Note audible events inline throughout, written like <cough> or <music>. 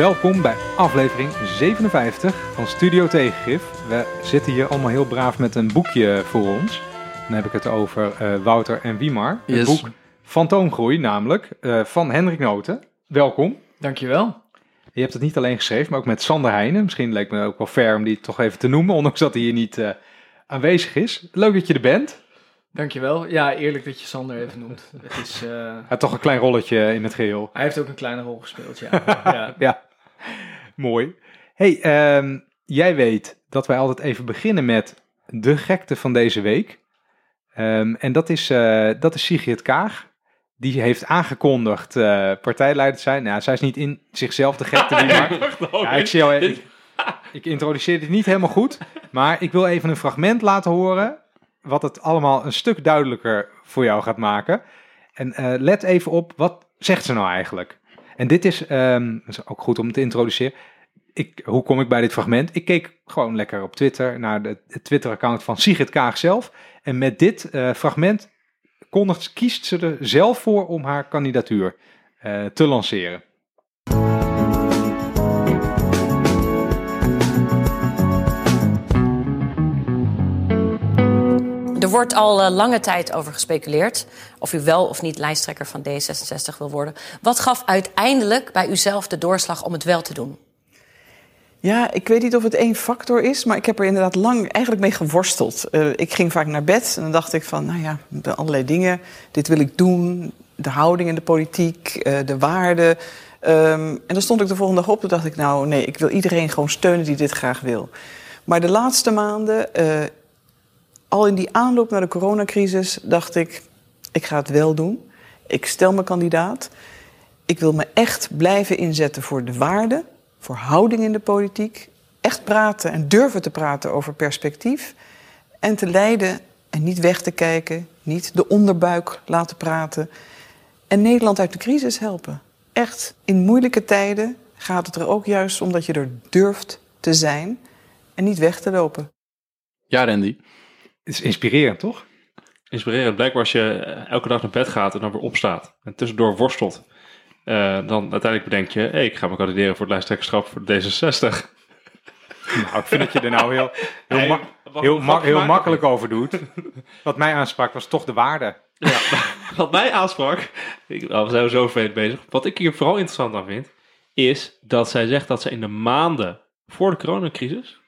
Welkom bij aflevering 57 van Studio Tegengif. We zitten hier allemaal heel braaf met een boekje voor ons. Dan heb ik het over eh, Wouter en Wiemar. Het boek Fantoomgroei namelijk, eh, van Hendrik Noten. Welkom. Dankjewel. Je hebt het niet alleen geschreven, maar ook met Sander Heijnen. Misschien leek me ook wel fair om die toch even te noemen, <laughs> ondanks dat hij hier niet eh, aanwezig is. Leuk dat je er bent. Dankjewel. Ja, eerlijk dat je Sander even noemt. Het is, Hij had toch een klein rolletje in het geheel. hij heeft ook een kleine rol gespeeld, ja. <laughs> ja. Ja, <laughs> mooi. hey, ehm, jij weet dat wij altijd even beginnen met de gekte van deze week. Ehm, en dat is, eh, dat is Sigrid Kaag. Die heeft aangekondigd eh, partijleider te zijn. Nou, zij is niet in zichzelf de gekte. die <laughs> maar. Ja, ik, zie jou, ik, ik introduceer dit niet helemaal goed. Maar ik wil even een fragment laten horen. Wat het allemaal een stuk duidelijker voor jou gaat maken. En eh, let even op, wat zegt ze nou eigenlijk? En dit is, ehm, is ook goed om te introduceren. Ik, hoe kom ik bij dit fragment? Ik keek gewoon lekker op Twitter naar het Twitter-account van Sigrid Kaag zelf. En met dit eh, fragment kiest ze er zelf voor om haar kandidatuur eh, te lanceren. Wordt al eh, lange tijd over gespeculeerd of u wel of niet lijsttrekker van D66 wil worden. Wat gaf uiteindelijk bij uzelf de doorslag om het wel te doen? Ja, ik weet niet of het één factor is, maar ik heb er inderdaad lang eigenlijk mee geworsteld. Eh, ik ging vaak naar bed en dan dacht ik van, nou ja, allerlei dingen. Dit wil ik doen, de houding in de politiek, eh, de waarden. Ehm, en dan stond ik de volgende dag op en dacht ik, nou nee, ik wil iedereen gewoon steunen die dit graag wil. Maar de laatste maanden, al in die aanloop naar de coronacrisis, dacht ik, ik ga het wel doen. Ik stel me kandidaat. Ik wil me echt blijven inzetten voor de waarden, voor houding in de politiek. Echt praten en durven te praten over perspectief. En te leiden en niet weg te kijken, niet de onderbuik laten praten. En Nederland uit de crisis helpen. Echt, in moeilijke tijden gaat het er ook juist om dat je er durft te zijn en niet weg te lopen. Ja, Randy. Het is inspirerend, toch? inspirerend. Blijkbaar als je eh, elke dag naar bed gaat en dan weer opstaat en tussendoor worstelt, eh, dan uiteindelijk bedenk je, hey, ik ga me kandideren voor het lijsttrekkerschap voor D66. <laughs> Nou, ik vind dat je er nou heel, heel, Hey, ma- wat heel, een ma- grapje heel maken. makkelijk over doet. Wat mij aansprak was toch de waarde. Ja, <laughs> wat mij aansprak, ik, nou, we zijn zo ver bezig. Wat ik hier vooral interessant aan vind, is dat zij zegt dat ze in de maanden voor de coronacrisis,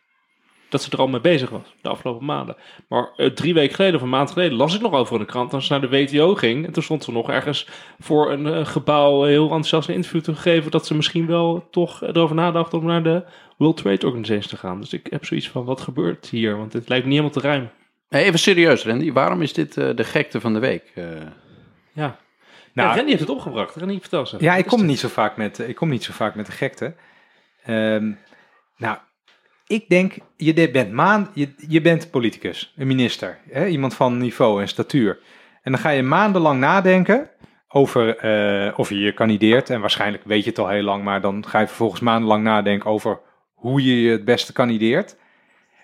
dat ze er al mee bezig was, de afgelopen maanden. Maar eh, drie weken geleden of een maand geleden las ik nog over in de krant, dat ze naar de WTO ging. En toen stond ze nog ergens voor een eh, gebouw heel enthousiast een interview te geven, dat ze misschien wel toch erover nadacht om naar de World Trade Organization te gaan. Dus ik heb zoiets van, wat gebeurt hier? Want dit lijkt me niet helemaal te. Hey, even serieus, Randy. Waarom is dit eh, de gekte van de week? Eh, Ja. Nou, ja, Randy heeft het opgebracht. Randy, vertel even. Ja, ik kom, dit? niet zo vaak met, ik kom niet zo vaak met de gekte. Ehm, nou, ik denk, je bent, maan, je, je bent politicus, een minister, hè, iemand van niveau en statuur. En dan ga je maandenlang nadenken over eh, of je je kandideert. En waarschijnlijk weet je het al heel lang, maar dan ga je vervolgens maandenlang nadenken over hoe je je het beste kandideert.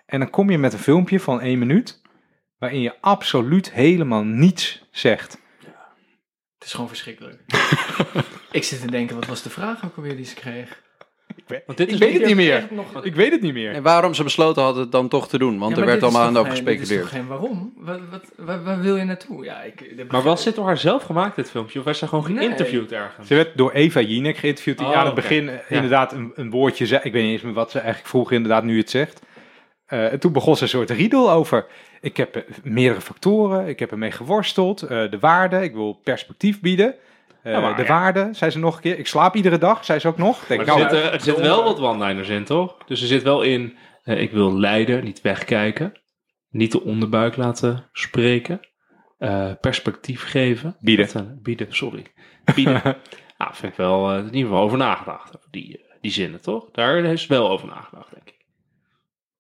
En dan kom je met een filmpje van één minuut, waarin je absoluut helemaal niets zegt. Het is gewoon verschrikkelijk. <laughs> ik zit te denken, wat was de vraag ook alweer die ze kreeg? Want dit Ik weet het niet meer. Nog- Ik weet het niet meer. en waarom ze besloten hadden het dan toch te doen? Want Ja, er werd allemaal aan over gespeculeerd. geen waarom? Wat, wat, waar, waar wil je naartoe? Ja, ik, Maar was dit door haar zelf gemaakt, dit filmpje? Of was ze gewoon Nee. geïnterviewd ergens? Ze werd door Eva Jinek geïnterviewd, die Oh, aan het begin inderdaad een, een woordje zei. Ik weet niet eens meer wat ze eigenlijk vroeg, inderdaad, nu het zegt. Eh, en toen begon ze een soort riedel over. Ik heb eh, meerdere factoren, ik heb ermee geworsteld. eh, de waarde, ik wil perspectief bieden. Eh, Ja, maar de ja. waarde, zei ze nog een keer. Ik slaap iedere dag, zei ze ook nog. Denk, Maar er nou, zitten er zitten wel wat one-liners in, toch? Dus er zit wel in, eh, ik wil leiden, niet wegkijken. Niet de onderbuik laten spreken. eh, perspectief geven. Bieden. Dat bieden, sorry. Bieden. nou, <laughs> vind ik wel in ieder geval over nagedacht. Over die, die zinnen, toch? Daar is wel over nagedacht, denk ik.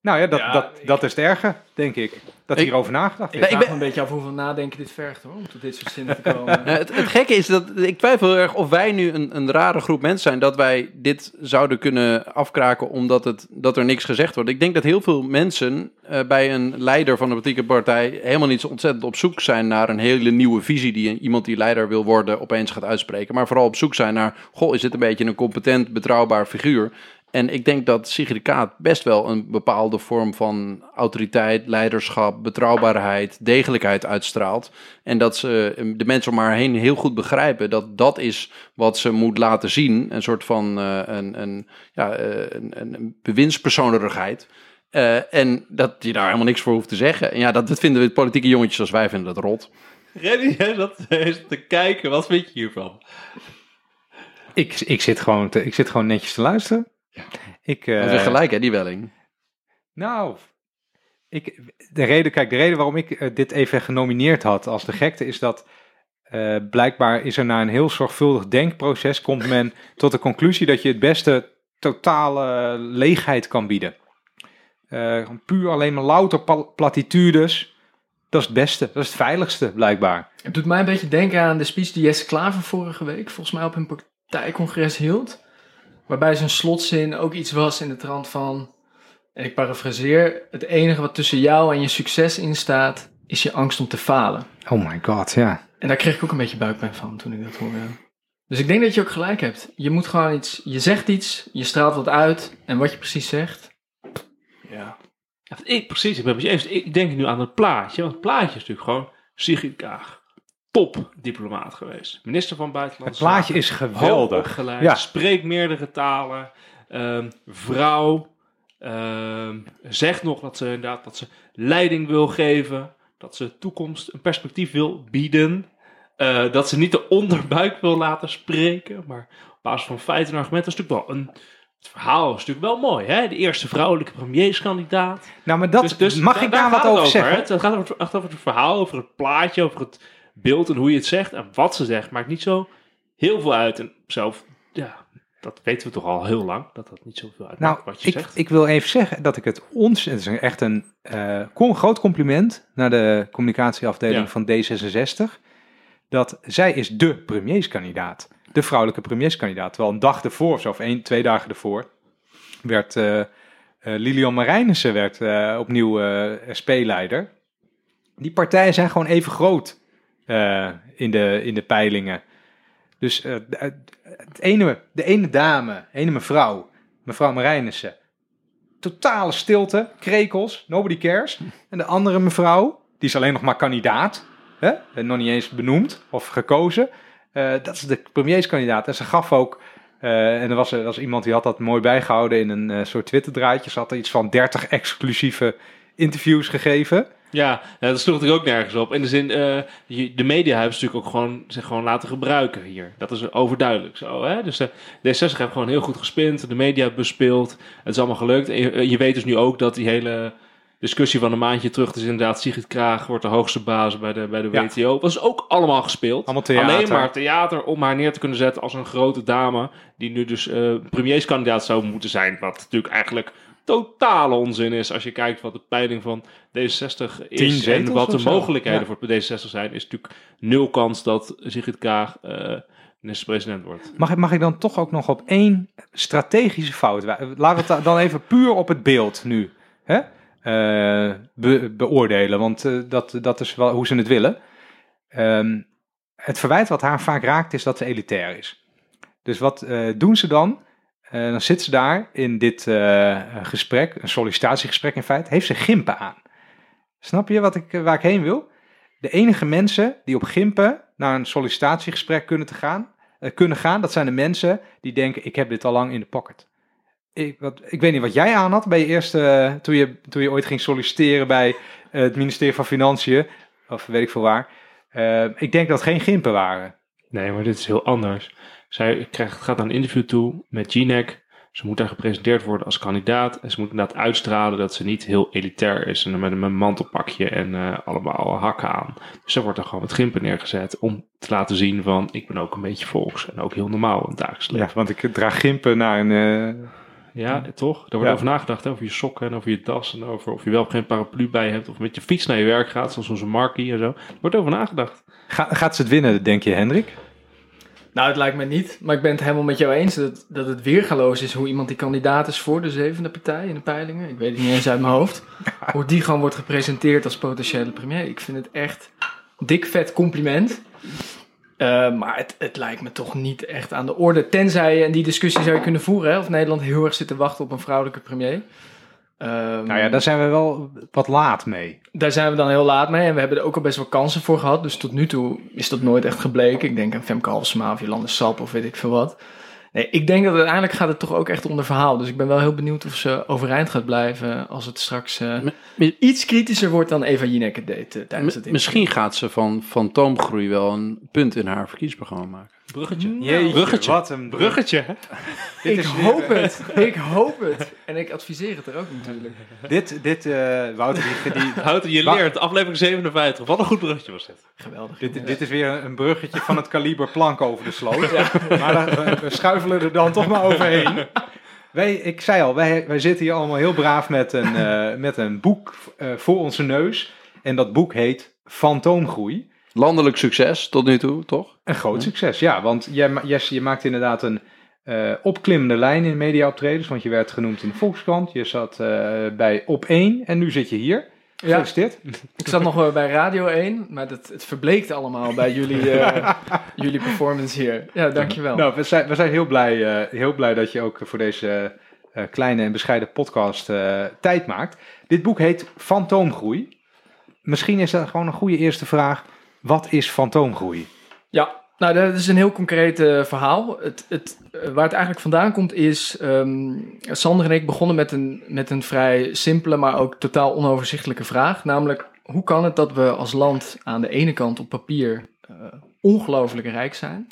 Nou ja, dat, Ja, dat, dat is het erge, denk ik. Dat Ik- hierover nagedacht Ik is. ik vraag ben- een beetje af hoeveel nadenken dit vergt hoor, om tot dit soort zinnen te <laughs> komen. Het, het gekke is dat ik twijfel heel erg of wij nu een, een rare groep mensen zijn dat wij dit zouden kunnen afkraken omdat het, dat er niks gezegd wordt. Ik denk dat heel veel mensen eh, bij een leider van een politieke partij helemaal niet zo ontzettend op zoek zijn naar een hele nieuwe visie die iemand die leider wil worden opeens gaat uitspreken. Maar vooral op zoek zijn naar, goh, is dit een beetje een competent, betrouwbaar figuur? En ik denk dat Sigrid Kaat best wel een bepaalde vorm van autoriteit, leiderschap, betrouwbaarheid, degelijkheid uitstraalt. En dat ze eh, de mensen om haar heen heel goed begrijpen dat dat is wat ze moet laten zien. Een soort van eh, een, een, ja, eh, een, een, een bewindspersonerigheid. Eh, en dat je daar helemaal niks voor hoeft te zeggen. En ja, dat, dat vinden we politieke jongetjes als wij vinden dat rot. Reddy, jij zat eens te kijken. Wat vind je hiervan? Ik, ik, zit gewoon te, ik zit gewoon netjes te luisteren. Ik, eh, is gelijk, hè, die Welling. Nou, ik, de reden, kijk, de reden waarom ik eh, dit even genomineerd had als de gekte is dat eh, blijkbaar is er na een heel zorgvuldig denkproces komt men <laughs> tot de conclusie dat je het beste totale leegheid kan bieden. Eh, puur alleen maar louter platitudes. Dat is het beste, dat is het veiligste blijkbaar. Het doet mij een beetje denken aan de speech die Jesse Klaver vorige week volgens mij op een partijcongres hield. Waarbij zijn slotzin ook iets was in de trant van, en ik parafraseer, het enige wat tussen jou en je succes in staat, is je angst om te falen. Oh my god, ja. En daar kreeg ik ook een beetje buikpijn van toen ik dat hoorde. Dus ik denk dat je ook gelijk hebt. Je moet gewoon iets, je zegt iets, je straalt wat uit en wat je precies zegt. Ja. Ja, ik, precies, ik ben het met je eens. Ik denk nu aan het plaatje. Want het plaatje is natuurlijk gewoon Sigrid Kaag. Top diplomaat geweest. Minister van Het Buitenlandse plaatje Zaken. is Hoog geweldig. opgeleid, Ja. spreekt meerdere talen, ehm, vrouw, ehm, zegt nog dat ze inderdaad dat ze leiding wil geven, dat ze toekomst, een perspectief wil bieden, eh, dat ze niet de <laughs> onderbuik wil laten spreken, maar op basis van feiten en argumenten is natuurlijk wel een, het verhaal is natuurlijk wel mooi, hè? De eerste vrouwelijke premierskandidaat. Nou, maar dat, Dus- dus mag ik daar wat het over zeggen? Het gaat over het, echt over het verhaal, over het plaatje, over het beeld en hoe je het zegt en wat ze zegt. Maakt niet zo heel veel uit. En zelf, ja, dat weten we toch al heel lang, dat dat niet zoveel uitmaakt Nou, wat je ik, zegt. ik wil even zeggen dat ik het ons, het is echt een kom- groot compliment naar de communicatieafdeling Ja. van D66, dat zij is de premierskandidaat, de vrouwelijke premierskandidaat. Terwijl een dag ervoor, of zo, of één, twee dagen ervoor, werd eh, eh, Lilian Marijnissen werd, opnieuw SP-leider. Die partijen zijn gewoon even groot eh, in, de, in de peilingen. Dus eh, de, het ene, de ene dame, ene mevrouw, mevrouw Marijnissen. Totale stilte, krekels, nobody cares. En de andere mevrouw, die is alleen nog maar kandidaat. Hè? En nog niet eens benoemd of gekozen. Eh, dat is de premierskandidaat. En ze gaf ook, eh, en er was, er was iemand die had dat mooi bijgehouden in een eh, soort Twitter-draadje. Ze had er iets van 30 exclusieve interviews gegeven. Ja, ja, dat sloeg natuurlijk ook nergens op. In de zin, eh, de media hebben ze natuurlijk ook gewoon, zich gewoon laten gebruiken hier. Dat is overduidelijk zo. Hè? Dus de D60 heeft gewoon heel goed gespind, de media bespeeld. Het is allemaal gelukt. En je, je weet dus nu ook dat die hele discussie van een maandje terug, dus inderdaad Sigrid Kraag wordt de hoogste baas bij de, bij de. WTO. Dat is ook allemaal gespeeld. Allemaal. Alleen maar theater om haar neer te kunnen zetten als een grote dame, die nu dus eh, premierskandidaat zou moeten zijn. Wat natuurlijk eigenlijk totale onzin is als je kijkt wat de peiling van D66 Tien is en wat de mogelijkheden Ja. voor D66 zijn, is natuurlijk nul kans dat Sigrid Kaag eh minister-president wordt. Mag, ik- mag ik dan toch ook nog op één strategische fout? Laten we het dan even puur op het beeld nu hè? eh, be- beoordelen, want eh, dat, dat is wel hoe ze het willen. Ehm, het verwijt wat haar vaak raakt is dat ze elitair is. Dus wat doen ze dan? Eh, dan zit ze daar in dit eh, gesprek, een sollicitatiegesprek in feite, heeft ze gimpen aan. Snap je wat ik, waar ik heen wil? De enige mensen die op gimpen naar een sollicitatiegesprek kunnen, te gaan, eh, kunnen gaan, dat zijn de mensen die denken, ik heb dit al lang in de pocket. Ik, wat, ik weet niet wat jij aan had bij eerste, eh, toen, je, toen je ooit ging solliciteren bij eh, het ministerie van Financiën, of weet ik veel waar. Eh, ik denk dat het geen gimpen waren. Nee, maar dit is heel anders. Zij krijgt, gaat naar een interview toe met GNEC. Ze moet daar gepresenteerd worden als kandidaat. En ze moet inderdaad uitstralen dat ze niet heel elitair is. En met een mantelpakje en eh, allemaal hakken aan. Dus ze wordt er gewoon met gimpen neergezet. Om te laten zien van, ik ben ook een beetje volks. En ook heel normaal in het dagelijks leven. Ja, want ik draag gimpen naar een, eh, Ja, toch? Daar wordt Ja. over nagedacht, hè, over je sokken en over je das en over of je wel of geen paraplu bij hebt of met je fiets naar je werk gaat, zoals onze Markie en zo. Er wordt over nagedacht. Ga- gaat ze het winnen, denk je, Hendrik? Nou, het lijkt me niet. Maar ik ben het helemaal met jou eens dat, dat het weergaloos is hoe iemand die kandidaat is voor de zevende partij in de peilingen. Ik weet het niet eens uit mijn hoofd. <laughs> Hoe die gewoon wordt gepresenteerd als potentiële premier. Ik vind het echt dik vet compliment. Eh, maar het, het lijkt me toch niet echt aan de orde. Tenzij, en die discussie zou je kunnen voeren, hè, of Nederland heel erg zit te wachten op een vrouwelijke premier. Ehm, Nou ja, daar zijn we wel wat laat mee. Daar zijn we dan heel laat mee. En we hebben er ook al best wel kansen voor gehad. Dus tot nu toe is dat nooit echt gebleken. Ik denk aan Femke Halsema of Jolande Sap of weet ik veel wat. Nee, ik denk dat uiteindelijk gaat het toch ook echt onder verhaal. Dus ik ben wel heel benieuwd of ze overeind gaat blijven als het straks eh, iets kritischer wordt dan Eva Jinek het deed eh, tijdens het interview. misschien gaat ze van fantoomgroei wel een punt in haar verkiezingsprogramma maken. Bruggetje. Jeetje, Bruggetje. Wat een Bruggetje, <laughs> Ik hoop het. Ik hoop het. En ik adviseer het er ook natuurlijk. <laughs> Dit, dit eh, Wouter, die, die, <laughs> Houten, je leert, aflevering 57. Wat een goed bruggetje was dit. Geweldig. dit, dit is weer een bruggetje van het kaliber plank over de sloot. Maar daar- we, we schuifelen er dan toch maar overheen. Wij, ik zei al, wij, wij zitten hier allemaal heel braaf met een, eh, met een boek eh, voor onze neus. En dat boek heet Fantoomgroei. Landelijk succes tot nu toe, toch? Een groot succes, ja. Want jij, Jesse, je maakt inderdaad een eh, opklimmende lijn in mediaoptredens. Want je werd genoemd in de Volkskrant. Je zat eh, bij Op 1 en nu zit je hier. Ja, Gefeliciteerd. ik zat nog wel bij Radio 1, maar dat, het verbleekte allemaal bij jullie, eh, <laughs> jullie performance hier. Ja, dankjewel. Nou, we zijn, we zijn heel, blij, eh, heel blij dat je ook voor deze eh, kleine en bescheiden podcast eh, tijd maakt. Dit boek heet Fantoomgroei. Misschien is dat gewoon een goede eerste vraag. Wat is fantoomgroei? Ja, nou dat is een heel concreet eh, verhaal. Het, het, eh, waar het eigenlijk vandaan komt is, ehm, Sander en ik begonnen met een, met een vrij simpele, maar ook totaal onoverzichtelijke vraag. Namelijk, hoe kan het dat we als land aan de ene kant op papier eh, ongelooflijk rijk zijn,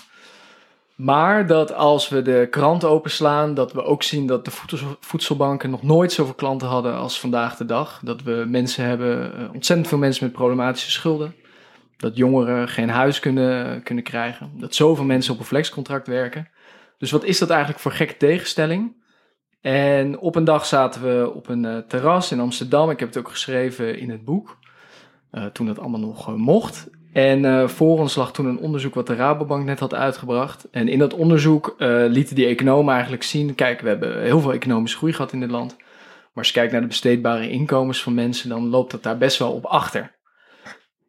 maar dat als we de krant openslaan, dat we ook zien dat de voedsel- voedselbanken nog nooit zoveel klanten hadden als vandaag de dag. Dat we mensen hebben, ontzettend veel mensen met problematische schulden. Dat jongeren geen huis kunnen, kunnen krijgen. Dat zoveel mensen op een flexcontract werken. Dus wat is dat eigenlijk voor gekke tegenstelling? En op een dag zaten we op een eh, terras in Amsterdam. Ik heb het ook geschreven in het boek. eh, toen dat allemaal nog eh, mocht. En voor ons lag toen een onderzoek wat de Rabobank net had uitgebracht. En in dat onderzoek lieten die economen eigenlijk zien... kijk, we hebben heel veel economische groei gehad in dit land. Maar als je kijkt naar de besteedbare inkomens van mensen... dan loopt dat daar best wel op achter.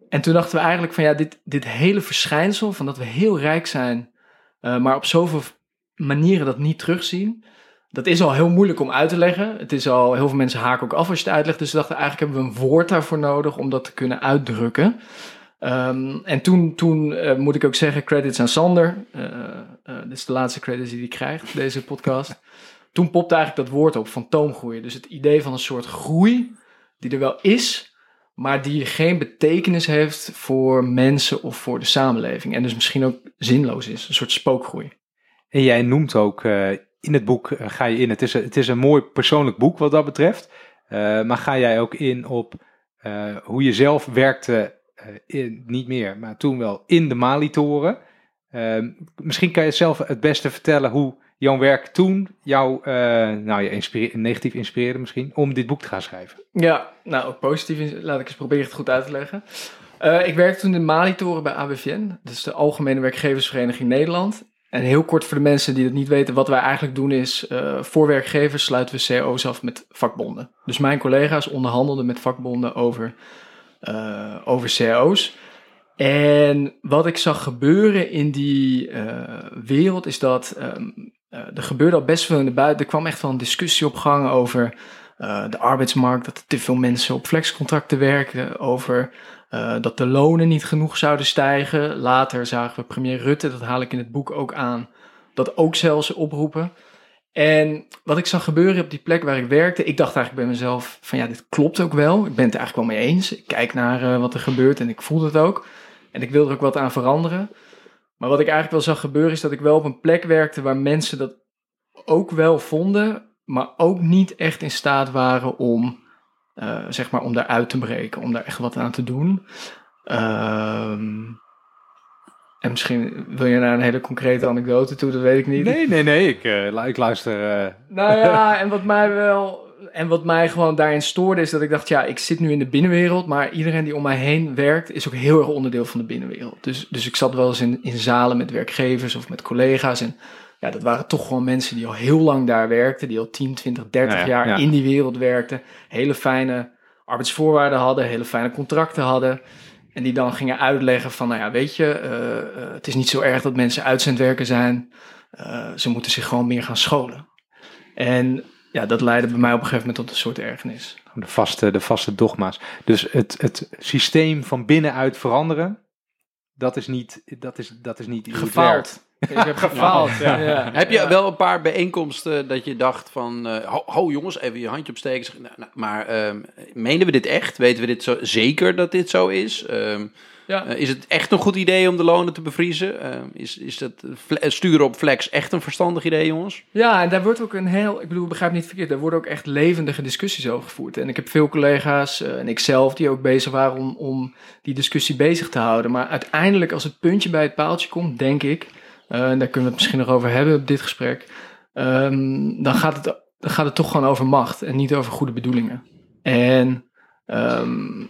En toen dachten we eigenlijk van ja, dit, dit hele verschijnsel van dat we heel rijk zijn, eh, maar op zoveel manieren dat niet terugzien, dat is al heel moeilijk om uit te leggen. Het is al, heel veel mensen haken ook af als je het uitlegt. Dus we dachten eigenlijk hebben we een woord daarvoor nodig om dat te kunnen uitdrukken. Ehm, en toen, toen eh, moet ik ook zeggen, credits aan Sander. Eh, dit is de laatste credits die hij krijgt, deze podcast. Toen popte eigenlijk dat woord op, fantoomgroei. Dus het idee van een soort groei die er wel is, maar die geen betekenis heeft voor mensen of voor de samenleving. En dus misschien ook zinloos is, een soort spookgroei. En jij noemt ook eh, in het boek, eh, ga je in, het is, een- het is een mooi persoonlijk boek wat dat betreft. Eh, maar ga jij ook in op hoe je zelf werkte, in, niet meer, maar toen wel in de Malitoren. Eh, misschien kan je zelf het beste vertellen hoe jouw werk toen jou eh, nou, je negatief inspireerde misschien, om dit boek te gaan schrijven. Ja, nou ook positief. Laat ik eens proberen het goed uit te leggen. Eh, ik werkte toen in Malitoren bij ABVN. Dat is de Algemene Werkgeversvereniging Nederland. En heel kort voor de mensen die het niet weten, wat wij eigenlijk doen is, eh, voor werkgevers sluiten we CO's af met vakbonden. Dus mijn collega's onderhandelden met vakbonden over, over CO's. En wat ik zag gebeuren in die wereld is dat ehm, eh, er gebeurde al best veel in de buiten. Er kwam echt wel een discussie op gang over eh, de arbeidsmarkt, dat er te veel mensen op flexcontracten werken, over eh, dat de lonen niet genoeg zouden stijgen. Later zagen we premier Rutte, dat haal ik in het boek ook aan, dat ook zelfs oproepen. En wat ik zag gebeuren op die plek waar ik werkte, ik dacht eigenlijk bij mezelf van ja, dit klopt ook wel. Ik ben het er eigenlijk wel mee eens. Ik kijk naar eh, wat er gebeurt en ik voel het ook. En ik wil er ook wat aan veranderen. Maar wat ik eigenlijk wel zag gebeuren is dat ik wel op een plek werkte waar mensen dat ook wel vonden, maar ook niet echt in staat waren om, eh, zeg maar, om daaruit te breken, om daar echt wat aan te doen. Ehm, En misschien wil je naar een hele concrete anekdote toe, dat weet ik niet. Nee, nee, nee. Ik, eh, ik luister. eh, Nou ja, en wat mij wel. En wat mij gewoon daarin stoorde, is dat ik dacht: ja, ik zit nu in de binnenwereld, maar iedereen die om mij heen werkt, is ook heel erg onderdeel van de binnenwereld. Dus, dus ik zat wel eens in, in zalen met werkgevers of met collega's. En ja, dat waren toch gewoon mensen die al heel lang daar werkten, die al 10, 20, 30 Ja, ja, jaar ja. in die wereld werkten. Hele fijne arbeidsvoorwaarden hadden, hele fijne contracten hadden. En die dan gingen uitleggen van, nou ja, weet je, eh, eh, het is niet zo erg dat mensen uitzendwerker zijn. Eh, ze moeten zich gewoon meer gaan scholen. En ja, dat leidde bij mij op een gegeven moment tot een soort ergernis. de, vaste, de vaste dogma's. Dus het, het systeem van binnenuit veranderen. Dat is niet, dat is, dat is niet. Gefaald. Ik heb <laughs> gefaald. ja. Ja. Heb je Ja. wel een paar bijeenkomsten dat je dacht van... eh, ho, ho, jongens, even je handje opsteken. Nou, nou, maar ehm, menen we dit echt? Weten we dit zo, zeker dat dit zo is? Ehm, Ja. eh, is het echt een goed idee om de lonen te bevriezen? Ehm, is, is dat sturen op flex echt een verstandig idee, jongens? Ja, en daar wordt ook een heel, ik bedoel, begrijp niet verkeerd, daar worden ook echt levendige discussies over gevoerd. En ik heb veel collega's eh, en ik zelf die ook bezig waren om, om die discussie bezig te houden. Maar uiteindelijk, als het puntje bij het paaltje komt, denk ik, en daar kunnen we het misschien nog over hebben op dit gesprek, ehm, dan, gaat het, dan gaat het toch gewoon over macht en niet over goede bedoelingen. En ehm,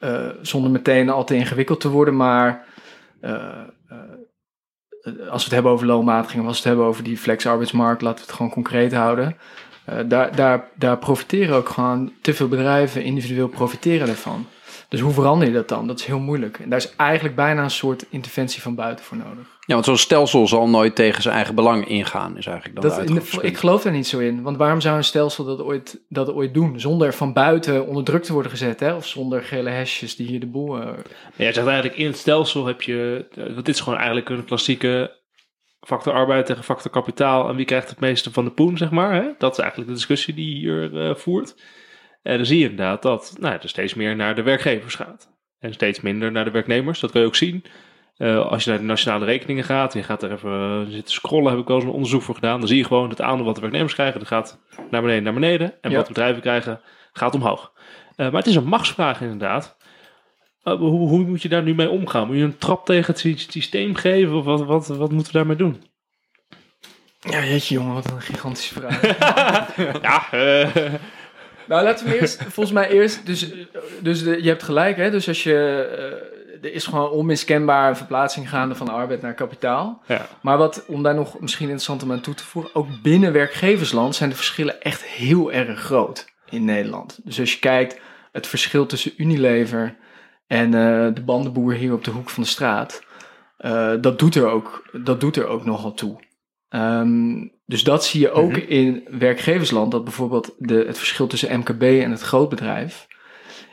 eh, eh, zonder meteen al te ingewikkeld te worden, maar eh, eh, eh, als we het hebben over loonmatiging, als we het hebben over die flex-arbeidsmarkt, laten we het gewoon concreet houden. Eh, daar, daar, daar profiteren ook gewoon te veel bedrijven individueel profiteren daarvan. Dus hoe verander je dat dan? Dat is heel moeilijk. En daar is eigenlijk bijna een soort interventie van buiten voor nodig. Ja, want zo'n stelsel zal nooit tegen zijn eigen belang ingaan, is eigenlijk dan Dat, de in de- uitgangspunt. ik geloof daar niet zo in. Want waarom zou een stelsel dat ooit, dat ooit doen? Zonder van buiten onder druk te worden gezet. Hè? Of zonder gele hesjes die hier de boel... eh, Jij zegt eigenlijk in het stelsel heb je, want dit is gewoon eigenlijk een klassieke factor arbeid tegen factor kapitaal. En wie krijgt het meeste van de poen, zeg maar. Hè? Dat is eigenlijk de discussie die hier eh, voert. En dan zie je inderdaad dat nou, er steeds meer naar de werkgevers gaat. En steeds minder naar de werknemers. Dat kun je ook zien. Eh, als je naar de nationale rekeningen gaat, en je gaat er even eh, zitten scrollen, heb ik wel eens een onderzoek voor gedaan. Dan zie je gewoon het aandeel wat de werknemers krijgen, dat gaat naar beneden, naar beneden. En Ja. wat bedrijven krijgen, gaat omhoog. Eh, maar het is een machtsvraag inderdaad. Hoe, hoe moet je daar nu mee omgaan? Moet je een trap tegen het sy- systeem geven? Of wat, wat, wat moeten we daarmee doen? Ja, jeetje jongen, wat een gigantische vraag. <laughs> Ja, eh, Nou, laten we eerst, volgens mij eerst, dus, dus de, je hebt gelijk, hè? Dus als je, eh, er is gewoon onmiskenbaar een verplaatsing gaande van arbeid naar kapitaal. ja. Maar wat, om daar nog misschien interessant om aan toe te voegen, ook binnen werkgeversland zijn de verschillen echt heel erg groot in Nederland. Dus als je kijkt, het verschil tussen Unilever en eh, de bandenboer hier op de hoek van de straat, eh, dat, doet er ook, dat doet er ook nogal toe. Ehm, dus dat zie je ook Mhm. in werkgeversland, dat bijvoorbeeld de, het verschil tussen MKB en het grootbedrijf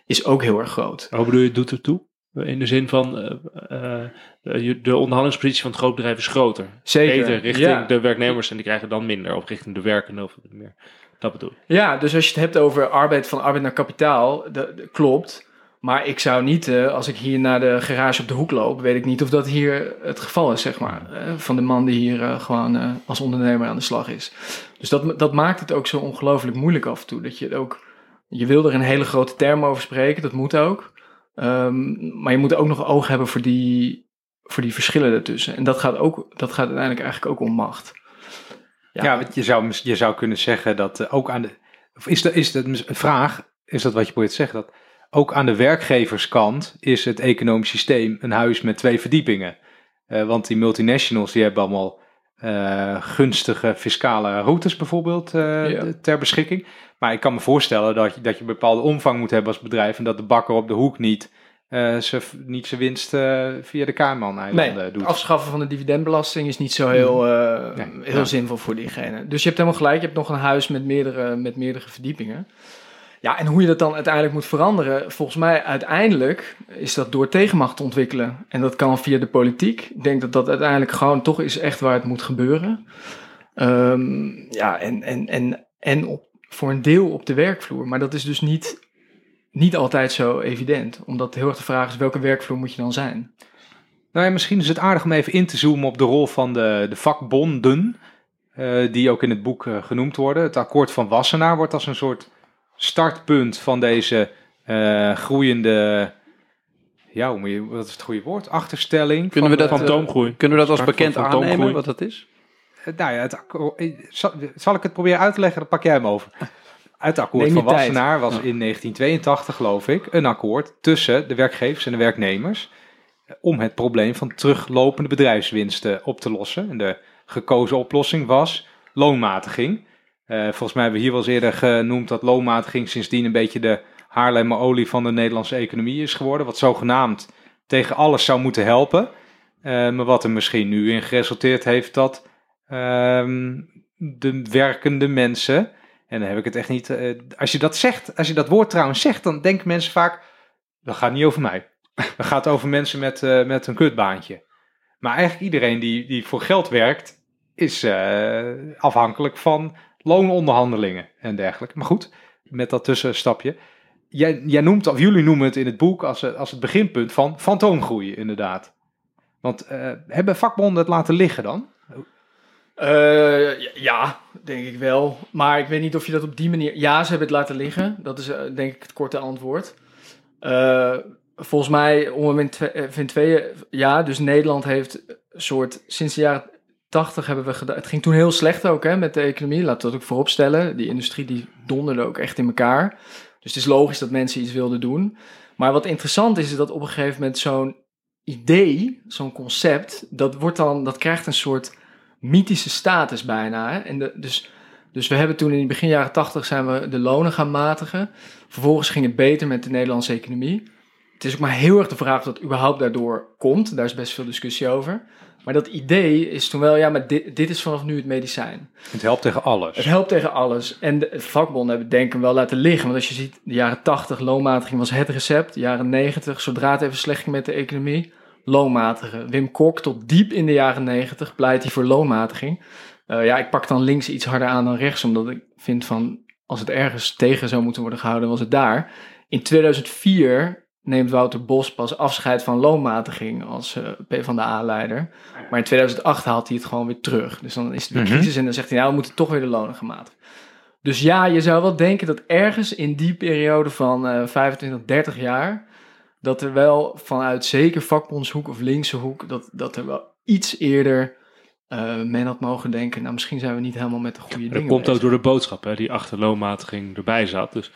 is ook heel erg groot. Hoe bedoel je, doet er toe? In de zin van, eh, eh, je- de onderhandelingspositie van het grootbedrijf is groter. Zeker. Beter richting ja. de werknemers en die krijgen dan minder. Of richting de werkenden of meer. Dat bedoel ik. Ja, dus als je het hebt over arbeid van arbeid naar kapitaal, dat, dat klopt. Maar ik zou niet, eh, als ik hier naar de garage op de hoek loop, weet ik niet of dat hier het geval is, zeg maar. eh, van de man die hier eh, gewoon als ondernemer aan de slag is. Dus dat, dat maakt het ook zo ongelooflijk moeilijk af en toe. Dat je het ook, je wil er een hele grote term over spreken, dat moet ook. Ehm, maar je moet ook nog oog hebben voor die, voor die verschillen ertussen. En dat gaat, ook, dat gaat uiteindelijk eigenlijk ook om macht. Ja, want je zou, je zou kunnen zeggen dat ook aan de. Of is dat, is dat een vraag? Is dat wat je probeert te zeggen? Dat ook aan de werkgeverskant is het economisch systeem een huis met twee verdiepingen. Eh, want die multinationals die hebben allemaal eh, gunstige fiscale routes bijvoorbeeld eh, Ja. ter beschikking. Maar ik kan me voorstellen dat je, dat je een bepaalde omvang moet hebben als bedrijf. En dat de bakker op de hoek niet, zijn, niet zijn winst via de Cayman-eilanden Nee, doet. het afschaffen van de dividendbelasting is niet zo heel, Nee, heel ja. zinvol voor diegene. Dus je hebt helemaal gelijk, je hebt nog een huis met meerdere, met meerdere verdiepingen. Ja, en hoe je dat dan uiteindelijk moet veranderen, volgens mij uiteindelijk is dat door tegenmacht te ontwikkelen. En dat kan via de politiek. Ik denk dat dat uiteindelijk gewoon toch is echt waar het moet gebeuren. Ehm, ja, en, en, en, en op, voor een deel op de werkvloer. Maar dat is dus niet, niet altijd zo evident. Omdat heel erg de vraag is, welke werkvloer moet je dan zijn? Nou misschien is het aardig om even in te zoomen op de rol van de, de vakbonden, eh, die ook in het boek eh, genoemd worden. Het akkoord van Wassenaar wordt als een soort startpunt van deze eh, groeiende ja, hoe moet je, wat is het goede woord? Achterstelling. Kunnen we dat, eh, Fantoomgroei. Kunnen we dat als bekend aannemen, wat dat is? Eh, Nou ja, het eh, zal, ik het proberen uit te leggen, dan pak jij hem over. <laughs> Het akkoord van. Wassenaar was in 1982, geloof ik, een akkoord tussen de werkgevers en de werknemers eh, om het probleem van teruglopende bedrijfswinsten op te lossen. En de gekozen oplossing was loonmatiging. Eh, volgens mij hebben we hier wel eens eerder genoemd dat loonmatiging sindsdien een beetje de Haarlemmer olie van de Nederlandse economie is geworden. Wat zogenaamd tegen alles zou moeten helpen. Eh, maar wat er misschien nu in geresulteerd heeft dat ehm, de werkende mensen, en dan heb ik het echt niet, eh, als je dat zegt, als je dat woord trouwens zegt, dan denken mensen vaak, dat gaat niet over mij. Dat gaat over mensen met, met een kutbaantje. Maar eigenlijk iedereen die, die voor geld werkt, is afhankelijk van loononderhandelingen en dergelijke. Maar goed, met dat tussenstapje. Jij, jij noemt, of jullie noemen het in het boek als, als het beginpunt van fantoomgroei, inderdaad. Want eh, hebben vakbonden het laten liggen dan? Eh, ja, denk ik wel. Maar ik weet niet of je dat op die manier... Ja, ze hebben het laten liggen. Dat is eh, denk ik het korte antwoord. Volgens mij, om in, twe- in tweeën... Ja, dus Nederland heeft een soort... Sinds de jaren 80 hebben we gedaan... Het ging toen heel slecht ook hè, met de economie. Laten we dat ook voorop stellen. Die industrie die donderde ook echt in elkaar. Dus het is logisch dat mensen iets wilden doen. Maar wat interessant is, is dat op een gegeven moment zo'n idee, zo'n concept... Dat, wordt dan, dat krijgt een soort mythische status bijna. Hè? En dus, dus we hebben toen in begin jaren tachtig zijn we de lonen gaan matigen. Vervolgens ging het beter met de Nederlandse economie. Het is ook maar heel erg de vraag of dat überhaupt daardoor komt. Daar is best veel discussie over. Maar dat idee is toen wel, ja, maar dit, dit is vanaf nu het medicijn. Het helpt tegen alles. Het helpt tegen alles. En de vakbonden hebben het denk ik wel laten liggen. Want als je ziet, de jaren 80 loonmatiging was het recept. De jaren 90, zodra het even slecht ging met de economie, loonmatigen. Wim Kok tot diep in de jaren 90 pleit hij voor loonmatiging. Eh, ja, ik pak dan links iets harder aan dan rechts, omdat ik vind van, als het ergens tegen zou moeten worden gehouden, was het daar. In 2004 neemt Wouter Bos pas afscheid van loonmatiging als eh PvdA-leider. Maar in 2008 haalt hij het gewoon weer terug. Dus dan is het weer Mhm. crisis en dan zegt hij, nou, we moeten toch weer de lonen gaan matigen. Dus ja, je zou wel denken dat ergens in die periode van eh 25, 30 jaar, dat er wel vanuit zeker vakbondshoek of linkse hoek, dat, dat er wel iets eerder eh, men had mogen denken, nou misschien zijn we niet helemaal met de goede Dat dingen komt ook door de boodschap hè, die achter loonmatiging erbij zat. Dus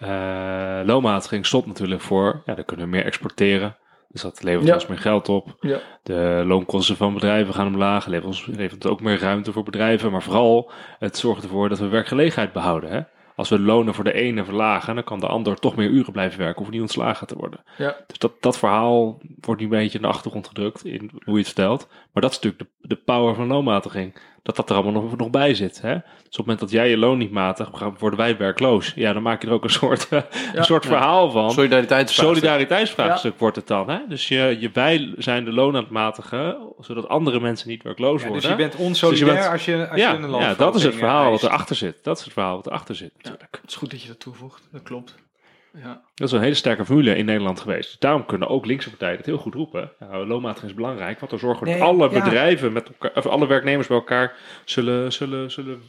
eh, loonmatiging stopt natuurlijk voor, ja, dan kunnen we meer exporteren. Dus dat levert Ja. ons meer geld op. Ja. De loonkosten van bedrijven gaan omlaag. Levert ons levert ook meer ruimte voor bedrijven. Maar vooral, het zorgt ervoor dat we werkgelegenheid behouden. Hè? Als we lonen voor de ene verlagen, dan kan de ander toch meer uren blijven werken. Of niet ontslagen te worden. Ja. Dus dat, dat verhaal wordt nu een beetje in de achtergrond gedrukt. In hoe je het vertelt. Maar dat is natuurlijk de, de power van loonmatiging. Dat dat er allemaal nog, nog bij zit. Hè? Dus op het moment dat jij je loon niet matigt, worden wij werkloos. Ja, dan maak je er ook een soort, <laughs> een soort Ja. verhaal van. Solidariteitsvraagstuk. Solidariteitsvraagstuk wordt het dan. Hè? Dus je, je, wij zijn de loon aan het matigen, zodat andere mensen niet werkloos Ja, worden. dus je bent onsolidair Dus je bent- als je, als ja, je een land ja, dat is het verhaal wat erachter zit. Dat is het verhaal wat erachter zit natuurlijk. Het is goed dat je dat toevoegt, dat klopt. Ja. Dat is een hele sterke formule in Nederland geweest. Dus daarom kunnen ook linkse partijen het heel goed roepen. Nou, loonmatiging is belangrijk, want dan zorgen we dat alle ja. bedrijven, met elkaar, of alle werknemers bij elkaar zullen, zullen, zullen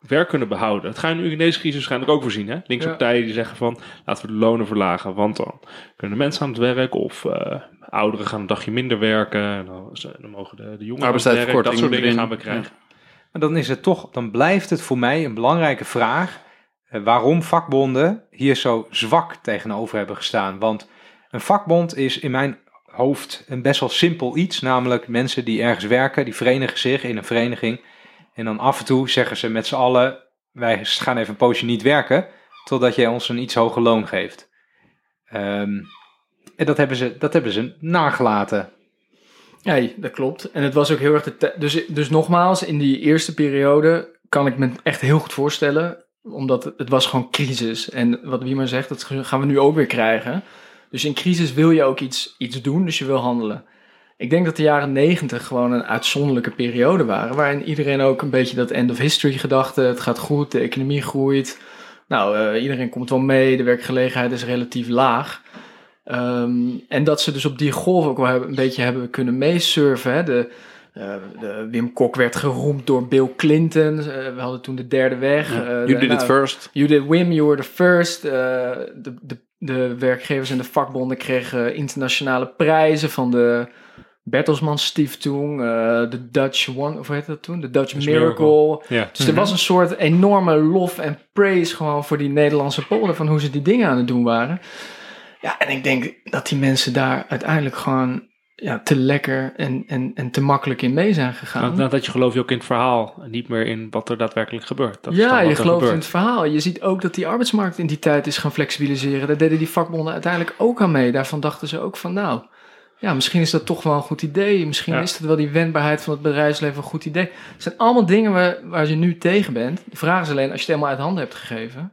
werk kunnen behouden. Dat ga je nu in deze crisis waarschijnlijk ook voorzien. Hè? Linkse Ja. partijen die zeggen van laten we de lonen verlagen, want dan kunnen mensen aan het werk of eh, ouderen gaan een dagje minder werken. En dan, dan mogen de, de jongeren aan het werk. Dat soort dingen gaan we krijgen. Maar dan is het toch, dan blijft het voor mij een belangrijke vraag eh, waarom vakbonden hier zo zwak tegenover hebben gestaan. Want een vakbond is in mijn hoofd een best wel simpel iets, namelijk mensen die ergens werken, die verenigen zich in een vereniging. En dan af en toe zeggen ze met z'n allen, wij gaan even een poosje niet werken, totdat jij ons een iets hoger loon geeft. Ehm, en dat hebben, ze, dat hebben ze nagelaten. Ja, dat klopt. En het was ook heel erg de dus, dus nogmaals, in die eerste periode kan ik me echt heel goed voorstellen. Omdat het, was gewoon crisis. En wat Wiemer zegt, dat gaan we nu ook weer krijgen. Dus in crisis wil je ook iets, iets doen, dus je wil handelen. Ik denk dat de jaren negentig gewoon een uitzonderlijke periode waren. Waarin iedereen ook een beetje dat end of history gedachte. Het gaat goed, de economie groeit. Nou, eh, iedereen komt wel mee, de werkgelegenheid is relatief laag. Ehm, en dat ze dus op die golf ook wel een beetje hebben kunnen meesurfen. Hè. De, eh, de Wim Kok werd geroemd door Bill Clinton. Eh, we hadden toen de derde weg. Eh, You did it first. You did Wim, you were the first. De, de de werkgevers en de vakbonden kregen internationale prijzen van de Bertelsmann Stiftung, de Dutch One, of hoe heet dat toen? De Dutch Miracle. Dus er was een soort enorme lof en praise gewoon voor die Nederlandse polder van hoe ze die dingen aan het doen waren. Ja, en ik denk dat die mensen daar uiteindelijk gewoon ja, te lekker en, en, en te makkelijk in mee zijn gegaan. Nou, dat je geloof je ook in het verhaal en niet meer in wat er daadwerkelijk gebeurt. Dat ja, je gelooft in het verhaal. Je ziet ook dat die arbeidsmarkt in die tijd is gaan flexibiliseren. Daar deden die vakbonden uiteindelijk ook aan mee. Daarvan dachten ze ook van nou, ja, misschien is dat toch wel een goed idee. Misschien Ja. is het wel die wendbaarheid van het bedrijfsleven een goed idee. Het zijn allemaal dingen waar, waar je nu tegen bent. De vraag is alleen, als je het helemaal uit handen hebt gegeven,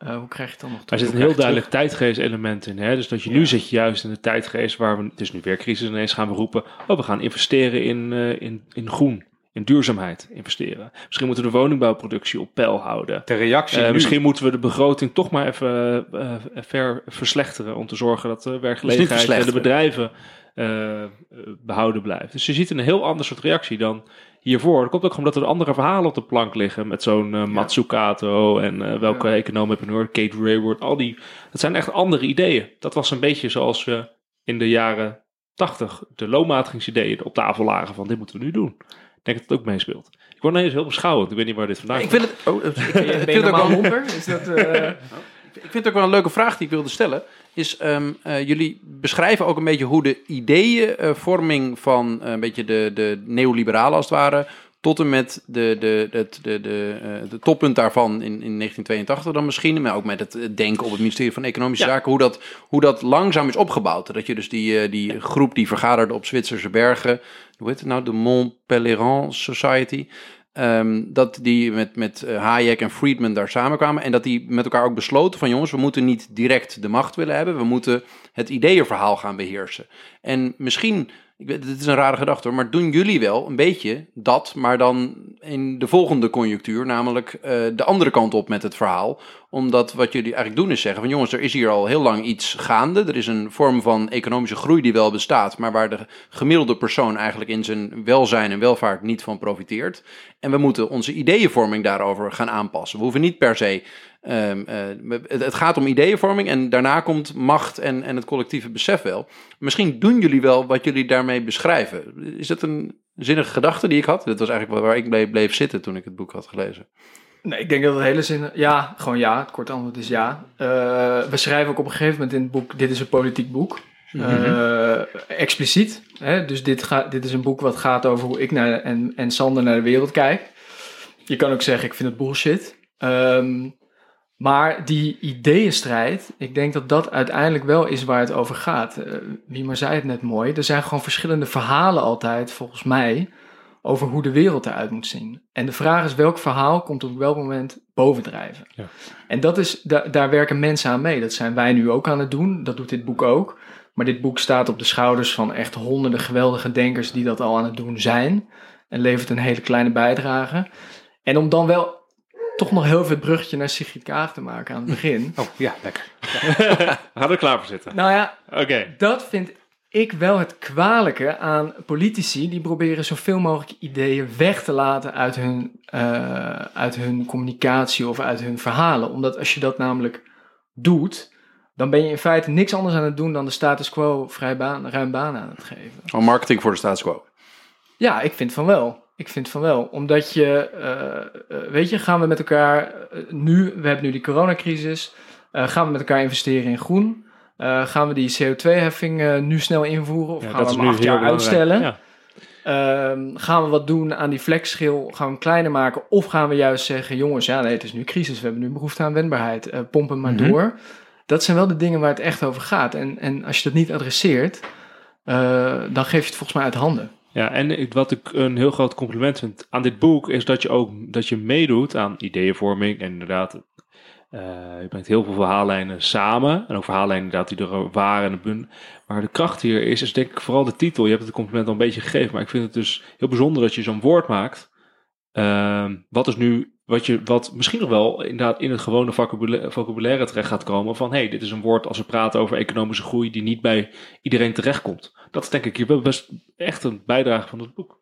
eh, hoe krijg je het dan nog Er terug? zit een heel duidelijk tijdgeest-element in. Hè? Dus dat je nu zit je juist in de tijdgeest waar we... Het is nu weer crisis, ineens gaan we roepen... Oh, we gaan investeren in, eh, in, in groen, in duurzaamheid investeren. Misschien moeten we de woningbouwproductie op peil houden. De reactie Eh, nu. misschien moeten we de begroting toch maar even ver verslechteren... om te zorgen dat de werkgelegenheid en de bedrijven eh, eh, behouden blijft. Dus je ziet een heel ander soort reactie dan hiervoor. Dat komt ook omdat er andere verhalen op de plank liggen... met zo'n eh, Matsukato en eh, welke Ja. econoom heb je nu? Kate Rayward, al die... Dat zijn echt andere ideeën. Dat was een beetje zoals we in de jaren 80 de loonmatigingsideeën op tafel lagen van dit moeten we nu doen. Ik denk dat het ook meespeelt. Ik word ineens heel beschouwend. Ik weet niet waar dit vandaan Ik komt. <laughs> vind het, oh, ik vind Ben het je wel normaal lomper? Is dat, eh, <laughs> Ik vind het ook wel een leuke vraag die ik wilde stellen. Is, ehm, eh, jullie beschrijven ook een beetje hoe de ideeënvorming van eh, een beetje de, de neoliberalen als het ware... tot en met de, de, de, de, de, eh, de toppunt daarvan in, in 1982 dan misschien... maar ook met het denken op het ministerie van Economische Ja. Zaken... Hoe dat, hoe dat langzaam is opgebouwd. Dat je dus die, die groep die vergaderde op Zwitserse bergen... hoe heet het nou? De Mont Pelerin Society... Ehm, dat die met, met eh, Hayek en Friedman daar samenkwamen. En dat die met elkaar ook besloten van jongens, we moeten niet direct de macht willen hebben. We moeten het ideeënverhaal gaan beheersen. En misschien, ik weet, dit is een rare gedachte hoor, maar doen jullie wel een beetje dat, maar dan in de volgende conjunctuur, namelijk eh, de andere kant op met het verhaal. Omdat wat jullie eigenlijk doen is zeggen van jongens, er is hier al heel lang iets gaande. Er is een vorm van economische groei die wel bestaat, maar waar de gemiddelde persoon eigenlijk in zijn welzijn en welvaart niet van profiteert. En we moeten onze ideeënvorming daarover gaan aanpassen. We hoeven niet per se. Ehm, eh, het, het gaat om ideeënvorming en daarna komt macht en, en het collectieve besef wel. Misschien doen jullie wel wat jullie daarmee beschrijven. Is dat een zinnige gedachte die ik had? Dat was eigenlijk waar ik bleef, bleef zitten toen ik het boek had gelezen. Nee, ik denk dat het hele zin... Ja, gewoon ja. Het korte antwoord is ja. Eh, we schrijven ook op een gegeven moment in het boek... Dit is een politiek boek. Eh, expliciet. Hè? Dus dit, gaat, dit is een boek wat gaat over hoe ik naar, en, en Sander naar de wereld kijk. Je kan ook zeggen, ik vind het bullshit. Ehm, maar die ideeënstrijd, ik denk dat dat uiteindelijk wel is waar het over gaat. Eh wie maar zei het net mooi. Er zijn gewoon verschillende verhalen altijd, volgens mij, over hoe de wereld eruit moet zien. En de vraag is, welk verhaal komt op welk moment bovendrijven? Ja. En dat is, da- daar werken mensen aan mee. Dat zijn wij nu ook aan het doen. Dat doet dit boek ook. Maar dit boek staat op de schouders van echt honderden geweldige denkers die dat al aan het doen zijn. En levert een hele kleine bijdrage. En om dan wel toch nog heel veel het bruggetje naar Sigrid Kaag te maken aan het begin. Oh, ja, lekker. <laughs> We gaan er klaar voor zitten. nou ja, Oké. dat vind ik wel het kwalijke aan politici. Die proberen zoveel mogelijk ideeën weg te laten uit hun, eh, uit hun communicatie of uit hun verhalen. Omdat als je dat namelijk doet, dan ben je in feite niks anders aan het doen dan de status quo vrij baan, ruim baan aan het geven. Oh, marketing voor de status quo. Ja, ik vind van wel. Ik vind van wel. Omdat je, eh, eh, weet je, gaan we met elkaar eh, nu, we hebben nu die coronacrisis, gaan we met elkaar investeren in groen? Gaan we die CO2-heffing eh, nu snel invoeren of Ja, gaan we hem acht jaar uitstellen? Ja. Ehm, gaan we wat doen aan die flexschil? Gaan we hem kleiner maken? Of gaan we juist zeggen, jongens, ja nee, het is nu crisis. We hebben nu behoefte aan wendbaarheid. Eh pompen maar Mhm. door. Dat zijn wel de dingen waar het echt over gaat. En, en als je dat niet adresseert, dan geef je het volgens mij uit handen. Ja, en wat ik een heel groot compliment vind aan dit boek is dat je ook dat je meedoet aan ideeënvorming. En inderdaad, eh, je brengt heel veel verhaallijnen samen. En ook verhaallijnen inderdaad die er waren. En maar de kracht hier is, is denk ik vooral de titel. Je hebt het compliment al een beetje gegeven. Maar ik vind het dus heel bijzonder dat je zo'n woord maakt. Ehm, wat is nu, wat, je, wat misschien nog wel inderdaad in het gewone vocabula- vocabulaire terecht gaat komen. Van hey, dit is een woord als we praten over economische groei die niet bij iedereen terechtkomt. Dat is denk ik best echt een bijdrage van het boek.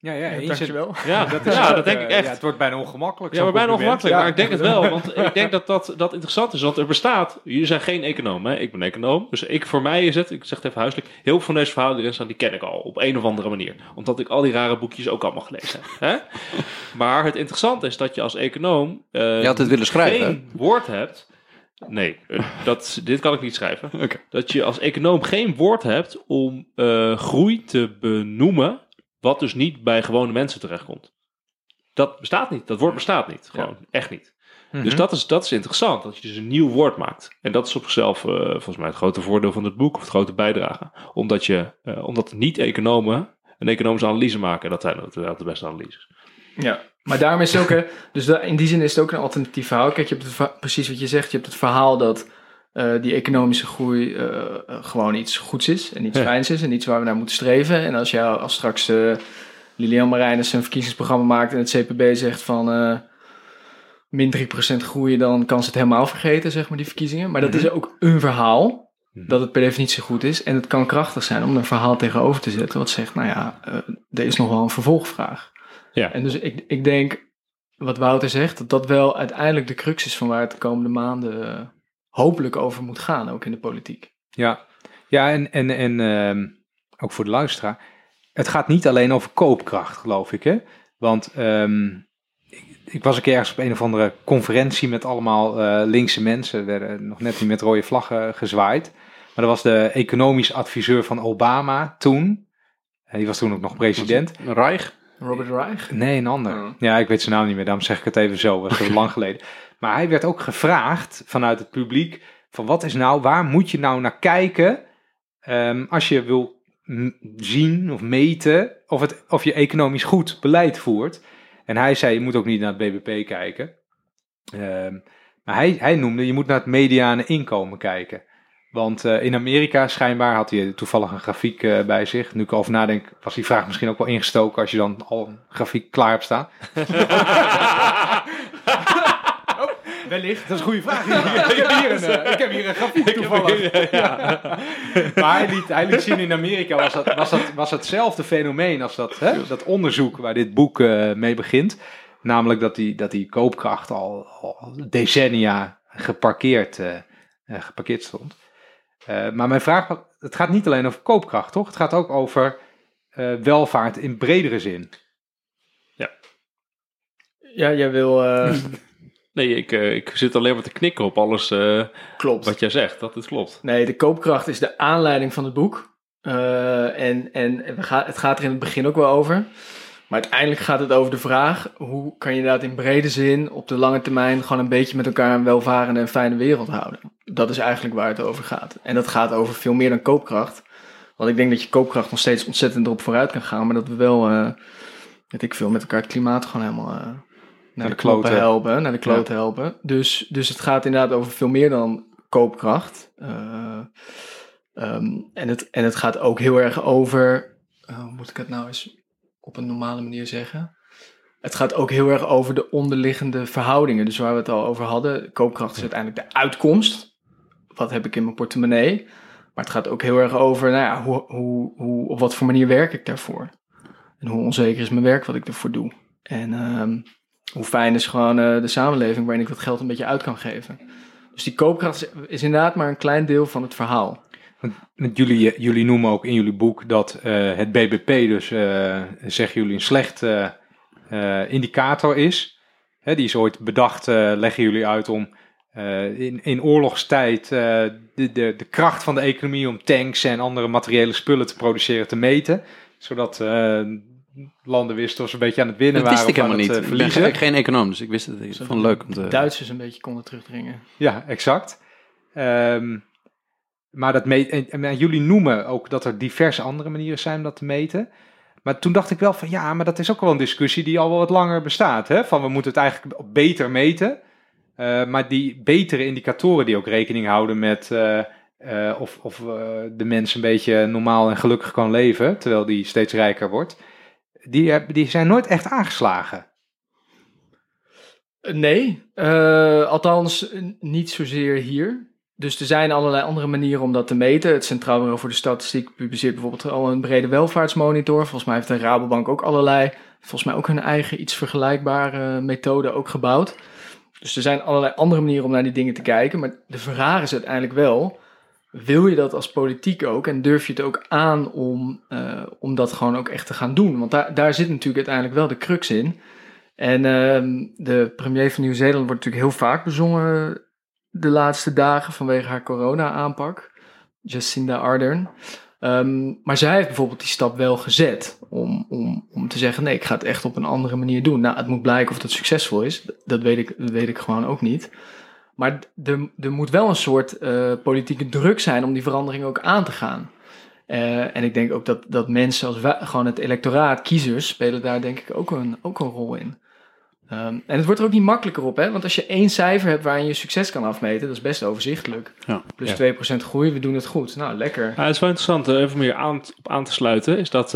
Ja, ja. Dankjewel. Ja, Dat dat, is ja, ook, dat denk ik echt. Ja, het wordt bijna ongemakkelijk. Ja, maar bijna ongemakkelijk. Ja. Maar ik denk het wel. Want <laughs> ik denk dat dat, dat interessant is. Want er bestaat... Jullie zijn geen econoom, hè? Ik ben econoom. Dus ik, voor mij is het... Ik zeg het even huiselijk. Heel veel van deze verhalen die erin staan... die ken ik al. Op een of andere manier. Omdat ik al die rare boekjes ook allemaal gelezen heb. Hè? <laughs> Maar het interessante is dat je als econoom... eh, Je had het willen schrijven. geen woord hebt... Nee, eh, dat, dit kan ik niet schrijven. <laughs> Dat je als econoom geen woord hebt om eh, groei te benoemen... wat dus niet bij gewone mensen terechtkomt. Dat bestaat niet. Dat woord bestaat niet. Gewoon, echt niet. Mhm. Dus dat is, dat is interessant, dat je dus een nieuw woord maakt. En dat is op zichzelf eh, volgens mij het grote voordeel van het boek, of het grote bijdrage. Omdat, je, eh, omdat niet-economen een economische analyse maken. Dat zijn natuurlijk de beste analyses. Ja, maar daarom is het ook, hè, dus in die zin is het ook een alternatief verhaal. Kijk, je hebt het, precies wat je zegt, je hebt het verhaal dat eh, die economische groei eh, gewoon iets goeds is en iets Ja. fijns is en iets waar we naar moeten streven. En als jou als straks eh Lilian Marijnis een verkiezingsprogramma maakt en het CPB zegt van min 3% groeien, dan kan ze het helemaal vergeten, zeg maar, die verkiezingen. Maar dat is ook een verhaal. Mhm. Dat het per definitie goed is. En het kan krachtig zijn om een verhaal tegenover te zetten. Wat zegt, nou ja, er is nog wel een vervolgvraag. Ja. En dus ik, ik denk, wat Wouter zegt, dat dat wel uiteindelijk de crux is van waar het de komende maanden hopelijk over moet gaan, ook in de politiek. Ja, ja en, en, en ehm, ook voor de luisteraar. Het gaat niet alleen over koopkracht, geloof ik. Hè? Want ehm, ik, ik was een keer ergens op een of andere conferentie met allemaal eh, linkse mensen. Er werden nog net niet met rode vlaggen gezwaaid. Maar dat was de economisch adviseur van Obama toen. En die was toen ook nog president. Reich. Robert Reich? Nee, een ander. Oh. Ja, ik weet zijn naam niet meer, daarom zeg ik het even zo. Dat is <laughs> heel lang geleden. Maar hij werd ook gevraagd vanuit het publiek: van wat is nou, waar moet je nou naar kijken ehm, als je wil zien of meten of, het, of je economisch goed beleid voert? En hij zei: je moet ook niet naar het BBP kijken. Ehm, maar hij, hij noemde: je moet naar het mediane inkomen kijken. Want eh, in Amerika schijnbaar had hij toevallig een grafiek eh, bij zich. Nu ik erover nadenk, was die vraag misschien ook wel ingestoken als je dan al een grafiek klaar hebt staan. <laughs> Wellicht, dat is een goede vraag. <laughs> ik, heb hier een, eh, ik heb hier een grafiek toevallig. Ja. <laughs> Maar hij liet, hij liet zien in Amerika was dat, was dat, was hetzelfde fenomeen als dat, hè, dat onderzoek waar dit boek eh, mee begint. Namelijk dat die, dat die koopkracht al, al decennia geparkeerd, eh, geparkeerd stond. Eh, maar mijn vraag, was- het gaat niet alleen over koopkracht, toch? Het gaat ook over eh, welvaart in bredere zin. Ja, jij wil... eh, <laughs> Nee, ik, eh, ik zit alleen maar te knikken op alles eh, klopt. wat jij zegt. Dat het klopt. Nee, de koopkracht is de aanleiding van het boek. Eh, en en we gaan, het gaat er in het begin ook wel over. Maar uiteindelijk gaat het over de vraag: hoe kan je inderdaad in brede zin op de lange termijn gewoon een beetje met elkaar een welvarende en fijne wereld houden? Dat is eigenlijk waar het over gaat. En dat gaat over veel meer dan koopkracht. Want ik denk dat je koopkracht nog steeds ontzettend erop vooruit kan gaan, maar dat we wel, eh weet ik veel, met elkaar het klimaat gewoon helemaal naar, de de kloten helpen, naar de kloten helpen. Dus, dus het gaat inderdaad over veel meer dan koopkracht. Eh, ehm, en, het, en het gaat ook heel erg over, eh, hoe moet ik het nou eens op een normale manier zeggen? Het gaat ook heel erg over de onderliggende verhoudingen. Dus waar we het al over hadden, koopkracht is uiteindelijk de uitkomst. Wat heb ik in mijn portemonnee? Maar het gaat ook heel erg over, nou ja, hoe, hoe, hoe, op wat voor manier werk ik daarvoor? En hoe onzeker is mijn werk wat ik ervoor doe? En ehm, hoe fijn is gewoon eh, de samenleving waarin ik dat geld een beetje uit kan geven? Dus die koopkracht is, inderdaad maar een klein deel van het verhaal. Want jullie, eh, jullie noemen ook in jullie boek dat eh, het BBP dus, zeggen jullie, een slecht indicator is. Hè, die is ooit bedacht, leggen jullie uit om in, in oorlogstijd de, de, de kracht van de economie om tanks en andere materiële spullen te produceren te meten. Zodat landen wisten of ze een beetje aan het winnen Dat wist waren ik helemaal niet. het eh, Ik ben verliezen. geen, econoom, dus ik wist het. Ik vond het leuk om te... Duitsers een beetje konden terugdringen. Ja, exact. Ehm, maar dat meet, en, en jullie noemen ook dat er diverse andere manieren zijn om dat te meten. Maar toen dacht ik wel van ja, maar dat is ook wel een discussie die al wel wat langer bestaat. Hè? Van we moeten het eigenlijk beter meten. Eh, maar die betere indicatoren die ook rekening houden met eh, eh, of, of de mens een beetje normaal en gelukkig kan leven, terwijl die steeds rijker wordt, die, die zijn nooit echt aangeslagen. Eh, Nee, eh, althans niet zozeer hier. dus er zijn allerlei andere manieren om dat te meten. Het Centraal Bureau voor de Statistiek publiceert bijvoorbeeld al een brede welvaartsmonitor. Volgens mij heeft de Rabobank ook allerlei, volgens mij ook hun eigen iets vergelijkbare methode ook gebouwd. Dus er zijn allerlei andere manieren om naar die dingen te kijken. Maar de vraag is uiteindelijk wel, wil je dat als politiek ook? En durf je het ook aan om, eh, om dat gewoon ook echt te gaan doen? Want daar, daar zit natuurlijk uiteindelijk wel de crux in. En ehm, de premier van Nieuw-Zeeland wordt natuurlijk heel vaak bezongen de laatste dagen vanwege haar corona-aanpak. Jacinda Ardern. Ehm, maar zij heeft bijvoorbeeld die stap wel gezet om, om, om te zeggen: nee, ik ga het echt op een andere manier doen. Nou, het moet blijken of dat succesvol is. Dat weet ik, dat weet ik gewoon ook niet. Maar er, er moet wel een soort eh, politieke druk zijn om die verandering ook aan te gaan. Eh, en ik denk ook dat, dat mensen als wij, gewoon het electoraat, kiezers, spelen daar denk ik ook een, ook een rol in. Ehm, en het wordt er ook niet makkelijker op, hè? want als je één cijfer hebt waarin je succes kan afmeten, dat is best overzichtelijk. Ja. Plus Ja. 2% groei, we doen het goed. Nou, lekker. Ja, het is wel interessant, eh, even meer aan, op aan te sluiten, is dat,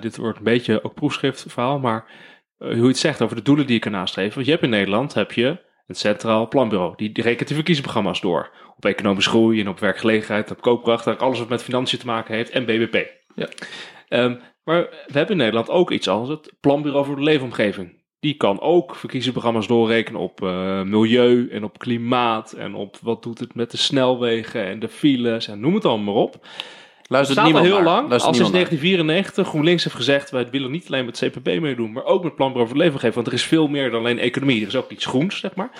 dit wordt een beetje ook proefschriftverhaal, maar hoe je het zegt over de doelen die je kan nastreven. Want je hebt in Nederland, heb je het Centraal Planbureau, die, die rekent de verkiezingsprogramma's door. Op economische groei en op werkgelegenheid, op koopkracht, eigenlijk alles wat met financiën te maken heeft en BBP. Ja. Ehm, maar we hebben in Nederland ook iets als het Planbureau voor de Leefomgeving. Die kan ook verkiezingsprogramma's doorrekenen op eh, milieu en op klimaat en op wat doet het met de snelwegen en de files en noem het allemaal maar op. Luistert staat al heel naar. lang. Luistert Al sinds niemand naar. 1994 GroenLinks heeft gezegd... wij willen niet alleen met CPB meedoen... maar ook met Planbureau voor Leefomgeving. Want er is veel meer dan alleen economie. Er is ook iets groens, zeg maar.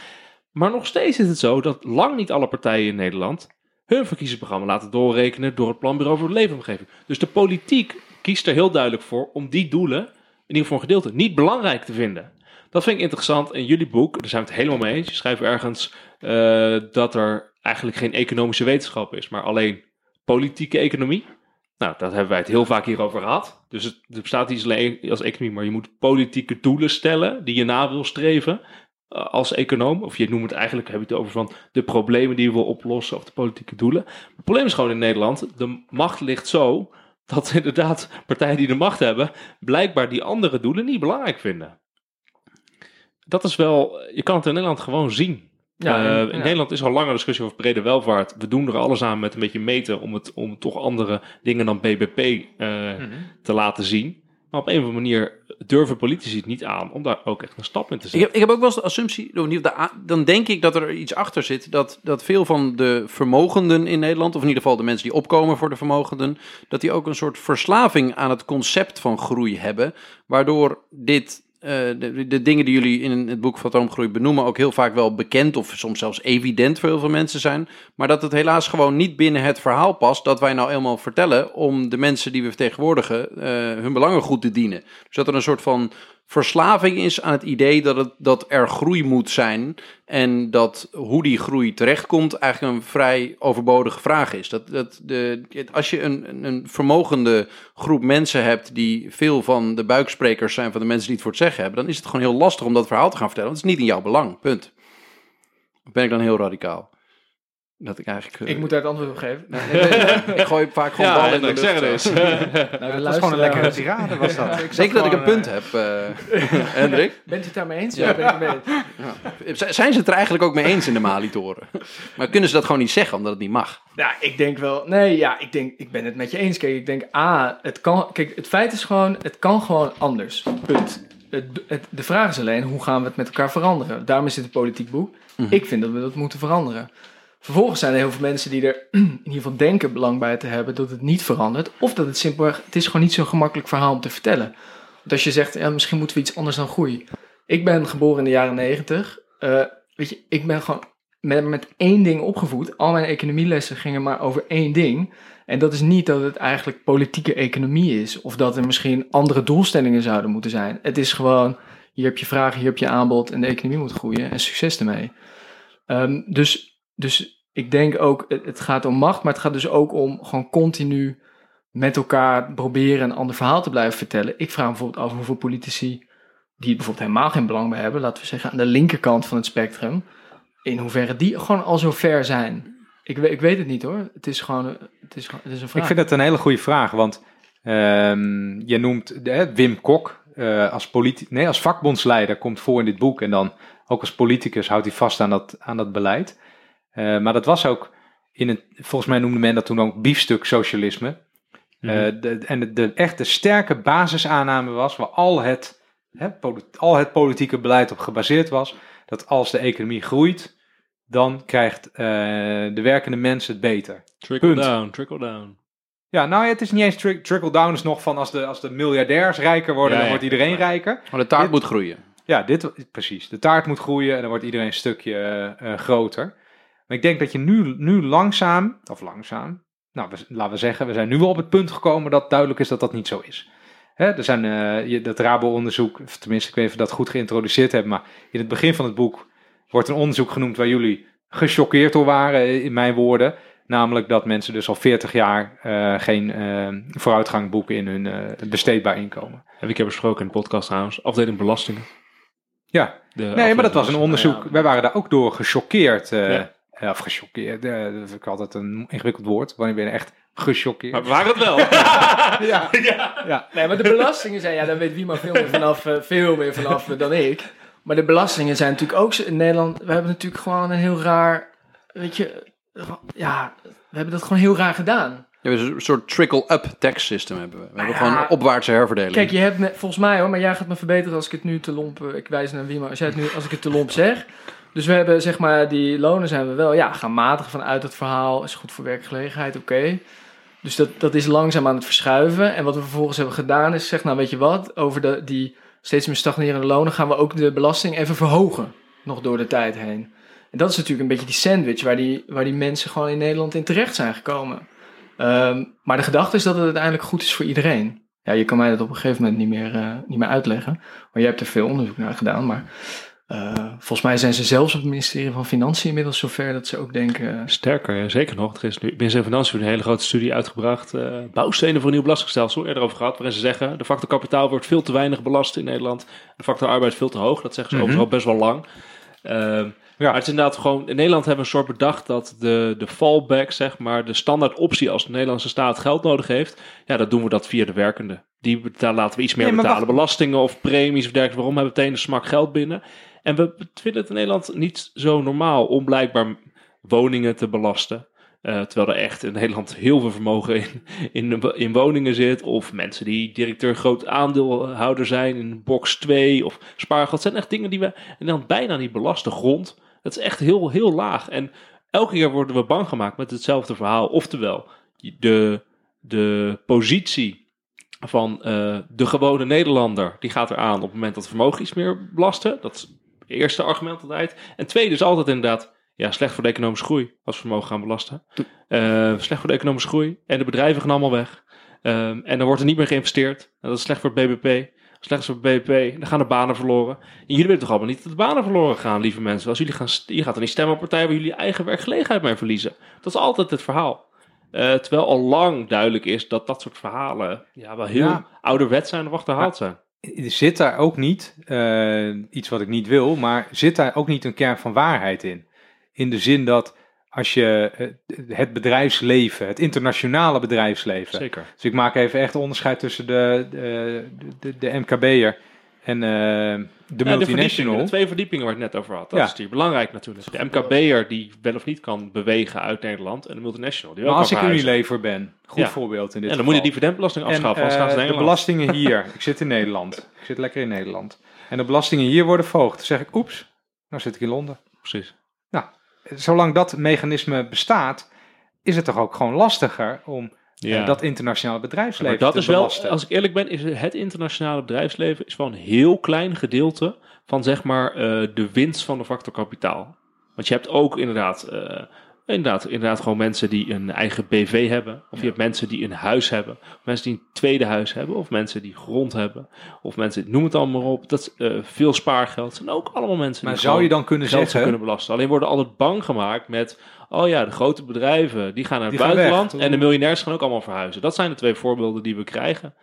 Maar nog steeds is het zo dat lang niet alle partijen in Nederland... hun verkiezingsprogramma laten doorrekenen... door het Planbureau voor de Leefomgeving. Dus de politiek kiest er heel duidelijk voor... om die doelen, in ieder geval een gedeelte... niet belangrijk te vinden. Dat vind ik interessant in jullie boek. Daar zijn we het helemaal mee eens. Je schrijft ergens eh, dat er eigenlijk geen economische wetenschap is... maar alleen politieke economie. Nou, dat hebben wij het heel vaak hierover gehad. Dus het, er bestaat niet alleen als economie, maar je moet politieke doelen stellen die je na wil streven eh, als econoom. Of je noemt het eigenlijk, heb je het over van de problemen die je wil oplossen of de politieke doelen. Het probleem is gewoon in Nederland, de macht ligt zo dat <laughs> inderdaad partijen die de macht hebben, blijkbaar die andere doelen niet belangrijk vinden. Dat is wel, je kan het in Nederland gewoon zien. Ja, Eh, in ja. Nederland is al langer discussie over brede welvaart. We doen er alles aan met een beetje meten om, het, om toch andere dingen dan BBP eh, Mhm. te laten zien. Maar op een of andere manier durven politici het niet aan om daar ook echt een stap in te Ik zetten. heb, ik heb ook wel eens de assumptie, dan denk ik dat er iets achter zit. Dat, dat veel van de vermogenden in Nederland, of in ieder geval de mensen die opkomen voor de vermogenden, dat die ook een soort verslaving aan het concept van groei hebben. Waardoor dit, de, de dingen die jullie in het boek Fantoomgroei benoemen, ook heel vaak wel bekend of soms zelfs evident voor heel veel mensen zijn. Maar dat het helaas gewoon niet binnen het verhaal past dat wij nou eenmaal vertellen om de mensen die we vertegenwoordigen eh, hun belangen goed te dienen. Dus dat er een soort van verslaving is aan het idee dat, het, dat er groei moet zijn. En dat hoe die groei terechtkomt eigenlijk een vrij overbodige vraag is. Dat, dat de, als je een, een- vermogende groep mensen hebt die veel van de buiksprekers zijn van de mensen die het voor het zeggen hebben, dan is het gewoon heel lastig om dat verhaal te gaan vertellen. Want het is niet in jouw belang. Punt. Ben ik dan heel radicaal? Dat ik eigenlijk. eh, Ik moet daar het antwoord op geven. Nou, <laughs> ik gooi vaak gewoon Ja, ballen in de ik zeg het eh. eens. <laughs> nou, Dat was gewoon een lekkere tirade, was dat. <laughs> Zeker dat ik een punt heb, eh Hendrik. Bent u het daarmee eens? Ja. Ja, ben ik het mee Zijn ze het er eigenlijk ook mee eens in de Malitoren? Maar kunnen ze dat gewoon niet zeggen, omdat het niet mag? Ja, ik denk wel. Nee, ja, ik denk, ik ben het met je eens. Kijk, ik denk, A, het kan. Kijk, het feit is gewoon, het kan gewoon anders. Punt. Het, het- de vraag is alleen, hoe gaan we het met elkaar veranderen? Daarom is dit een politiek boek. Mhm. Ik vind dat we dat moeten veranderen. Vervolgens zijn er heel veel mensen die er <clears throat> in ieder geval denken belang bij te hebben dat het niet verandert. Of dat het simpelweg, het is gewoon niet zo'n gemakkelijk verhaal om te vertellen. Want als je zegt, ja, misschien moeten we iets anders dan groei. Ik ben geboren in de jaren negentig. Eh, weet je, ik ben gewoon met, met één ding opgevoed. Al mijn economielessen gingen maar over één ding. En dat is niet dat het eigenlijk politieke economie is. Of dat er misschien andere doelstellingen zouden moeten zijn. Het is gewoon, hier heb je vraag, hier heb je aanbod en de economie moet groeien. En succes ermee. Ehm, dus, dus ik denk ook, het, gaat om macht, maar het gaat dus ook om gewoon continu met elkaar proberen een ander verhaal te blijven vertellen. Ik vraag me bijvoorbeeld af hoeveel politici die bijvoorbeeld helemaal geen belang bij hebben, laten we zeggen aan de linkerkant van het spectrum, in hoeverre die gewoon al zo ver zijn. Ik, ik weet het niet hoor. Het is gewoon, het is, het is een vraag. Ik vind het een hele goede vraag, want ehm, je noemt Wim Kok eh, als, politi- nee, als vakbondsleider komt voor in dit boek en dan ook als politicus houdt hij vast aan dat, aan dat beleid. Eh, maar dat was ook in het, volgens mij noemde men dat toen ook biefstuk socialisme. Eh, de, en de, de echte sterke basisaanname was, waar al het, hè, al het politieke beleid op gebaseerd was, dat als de economie groeit, dan krijgt eh, de werkende mensen het beter. Trickle Punt. down, trickle down. Ja, nou het is niet eens tri- trickle-down, is nog van als de, als de miljardairs rijker worden, Ja, dan ja, wordt iedereen ja. rijker. Maar de taart Dit- moet groeien. Ja, dit, precies. De taart moet groeien en dan wordt iedereen een stukje eh, groter. Maar ik denk dat je nu, nu langzaam, of langzaam, nou, we, laten we zeggen, we zijn nu wel op het punt gekomen dat duidelijk is dat dat niet zo is. Hè, er zijn je, dat Rabo-onderzoek, tenminste, ik weet niet of we dat goed geïntroduceerd hebben, maar in het begin van het boek wordt een onderzoek genoemd waar jullie gechoqueerd door waren, eh, in mijn woorden. Namelijk dat mensen dus al 40 jaar eh, geen vooruitgang boeken in hun besteedbaar inkomen. Heb ik heb besproken in de podcast trouwens. Afdeling belastingen. Ja, De Nee, maar dat was een onderzoek. ja. Wij waren daar ook door gechoqueerd. Ja. Eh, Of gechoqueerd. eh, dat vind ik altijd een ingewikkeld woord. Wanneer ben je echt gechoqueerd? Maar waren het wel. <laughs> ja. ja. Nee, maar de belastingen zijn, ja, daar weet wie maar veel meer vanaf, eh, veel meer vanaf dan ik. Maar de belastingen zijn natuurlijk ook in Nederland. We hebben natuurlijk gewoon een heel raar, weet je, ja, we hebben dat gewoon heel raar gedaan. Ja, we hebben een soort trickle-up tax system hebben we. We hebben ja. gewoon een opwaartse herverdeling. Kijk, je hebt volgens mij hoor, maar jij gaat me verbeteren als ik het nu te lomp, ik wijs naar wie, maar als jij het nu, als ik het te lomp zeg. Dus we hebben zeg maar, die lonen zijn we wel, ja, gaan matigen vanuit het verhaal, is goed voor werkgelegenheid, oké. Dus dat, dat is langzaam aan het verschuiven. En wat we vervolgens hebben gedaan is, zeg nou weet je wat, over de, die steeds meer stagnerende lonen gaan we ook de belasting even verhogen, nog door de tijd heen. En dat is natuurlijk een beetje die sandwich waar die, waar die mensen gewoon in Nederland in terecht zijn gekomen. Ehm, maar de gedachte is dat het uiteindelijk goed is voor iedereen. Ja, je kan mij dat op een gegeven moment niet meer, eh, niet meer uitleggen. Maar jij hebt er veel onderzoek naar gedaan. Maar eh, volgens mij zijn ze zelfs op het ministerie van Financiën inmiddels zover dat ze ook denken... eh, Sterker, ja, zeker nog. Er is nu binnen zijn financiën een hele grote studie uitgebracht. eh, bouwstenen voor een nieuw belastingstelsel. Eerder over gehad. Waarin ze zeggen: de factor kapitaal wordt veel te weinig belast in Nederland. De factor arbeid veel te hoog. Dat zeggen ze Mhm. overal best wel lang. Ehm, Ja. Maar het is inderdaad gewoon. In Nederland hebben we een soort bedacht dat de, de fallback, zeg maar, de standaard optie als de Nederlandse staat geld nodig heeft. Ja, dat doen we dat via de werkende. Die betalen, laten we iets meer Nee, betalen. wacht. Belastingen of premies of dergelijke. Waarom hebben we meteen een smak geld binnen? En we vinden het in Nederland niet zo normaal om blijkbaar woningen te belasten. Eh, terwijl er echt in Nederland heel veel vermogen in, in, in woningen zit. Of mensen die directeur groot aandeelhouder zijn in box 2 of spaargeld. Dat zijn echt dingen die we in Nederland bijna niet belasten. Grond, dat is echt heel, heel laag. En elke keer worden we bang gemaakt met hetzelfde verhaal. Oftewel, de, de positie van eh, de gewone Nederlander, die gaat eraan op het moment dat vermogen iets meer belasten. Dat eerste argument altijd. En tweede is altijd inderdaad, ja, slecht voor de economische groei als we vermogen gaan belasten. Eh, slecht voor de economische groei. En de bedrijven gaan allemaal weg. Ehm, en dan wordt er niet meer geïnvesteerd. En dat is slecht voor het BBP. Slecht voor het BBP. Dan gaan de banen verloren. En jullie willen toch allemaal niet dat de banen verloren gaan, lieve mensen. Als jullie gaan, je gaat er niet stemmen op partijen waar jullie eigen werkgelegenheid mee verliezen. Dat is altijd het verhaal. Eh, terwijl al lang duidelijk is dat dat soort verhalen ja, wel heel Ja. ouderwet zijn of achterhaald zijn. Zit daar ook niet, eh, iets wat ik niet wil, maar zit daar ook niet een kern van waarheid in? In de zin dat als je eh, het bedrijfsleven, het internationale bedrijfsleven, Zeker. Dus ik maak even echt onderscheid tussen de, de, de, de MKB'er en eh, de Ja, de, multinational. verdiepingen, de twee verdiepingen waar ik het net over had. Dat Ja. is hier belangrijk natuurlijk. De MKB'er die wel of niet kan bewegen uit Nederland. En de multinational die wel maar als ik. Unilever ben, goed Ja. voorbeeld in dit Ja, dan moet je de geval. dividendbelasting En, afschaffen, anders eh, gaan ze naar de belastingen <laughs> hier, ik zit in Nederland, ik zit lekker in Nederland. En de belastingen hier worden verhoogd. Dan zeg ik, oeps, nou zit ik in Londen. Precies. Zolang dat mechanisme bestaat, is het toch ook gewoon lastiger om Ja. dat internationale bedrijfsleven maar dat is wel, als ik eerlijk ben, is het internationale bedrijfsleven is wel een heel klein gedeelte van zeg maar eh, de winst van de factor kapitaal. Want je hebt ook inderdaad, eh, inderdaad, inderdaad gewoon mensen die een eigen BV hebben. Of je hebt mensen die een huis hebben. Of mensen die een tweede huis hebben. Of mensen die grond hebben. Of mensen, noem het allemaal maar op. Dat is, eh, veel spaargeld. zijn ook allemaal mensen maar die zou je dan kunnen geld zeggen, kunnen belasten. Alleen worden altijd bang gemaakt met... Oh ja, de grote bedrijven die gaan naar het Die buitenland. En de miljonairs gaan ook allemaal verhuizen. Dat zijn de twee voorbeelden die we krijgen.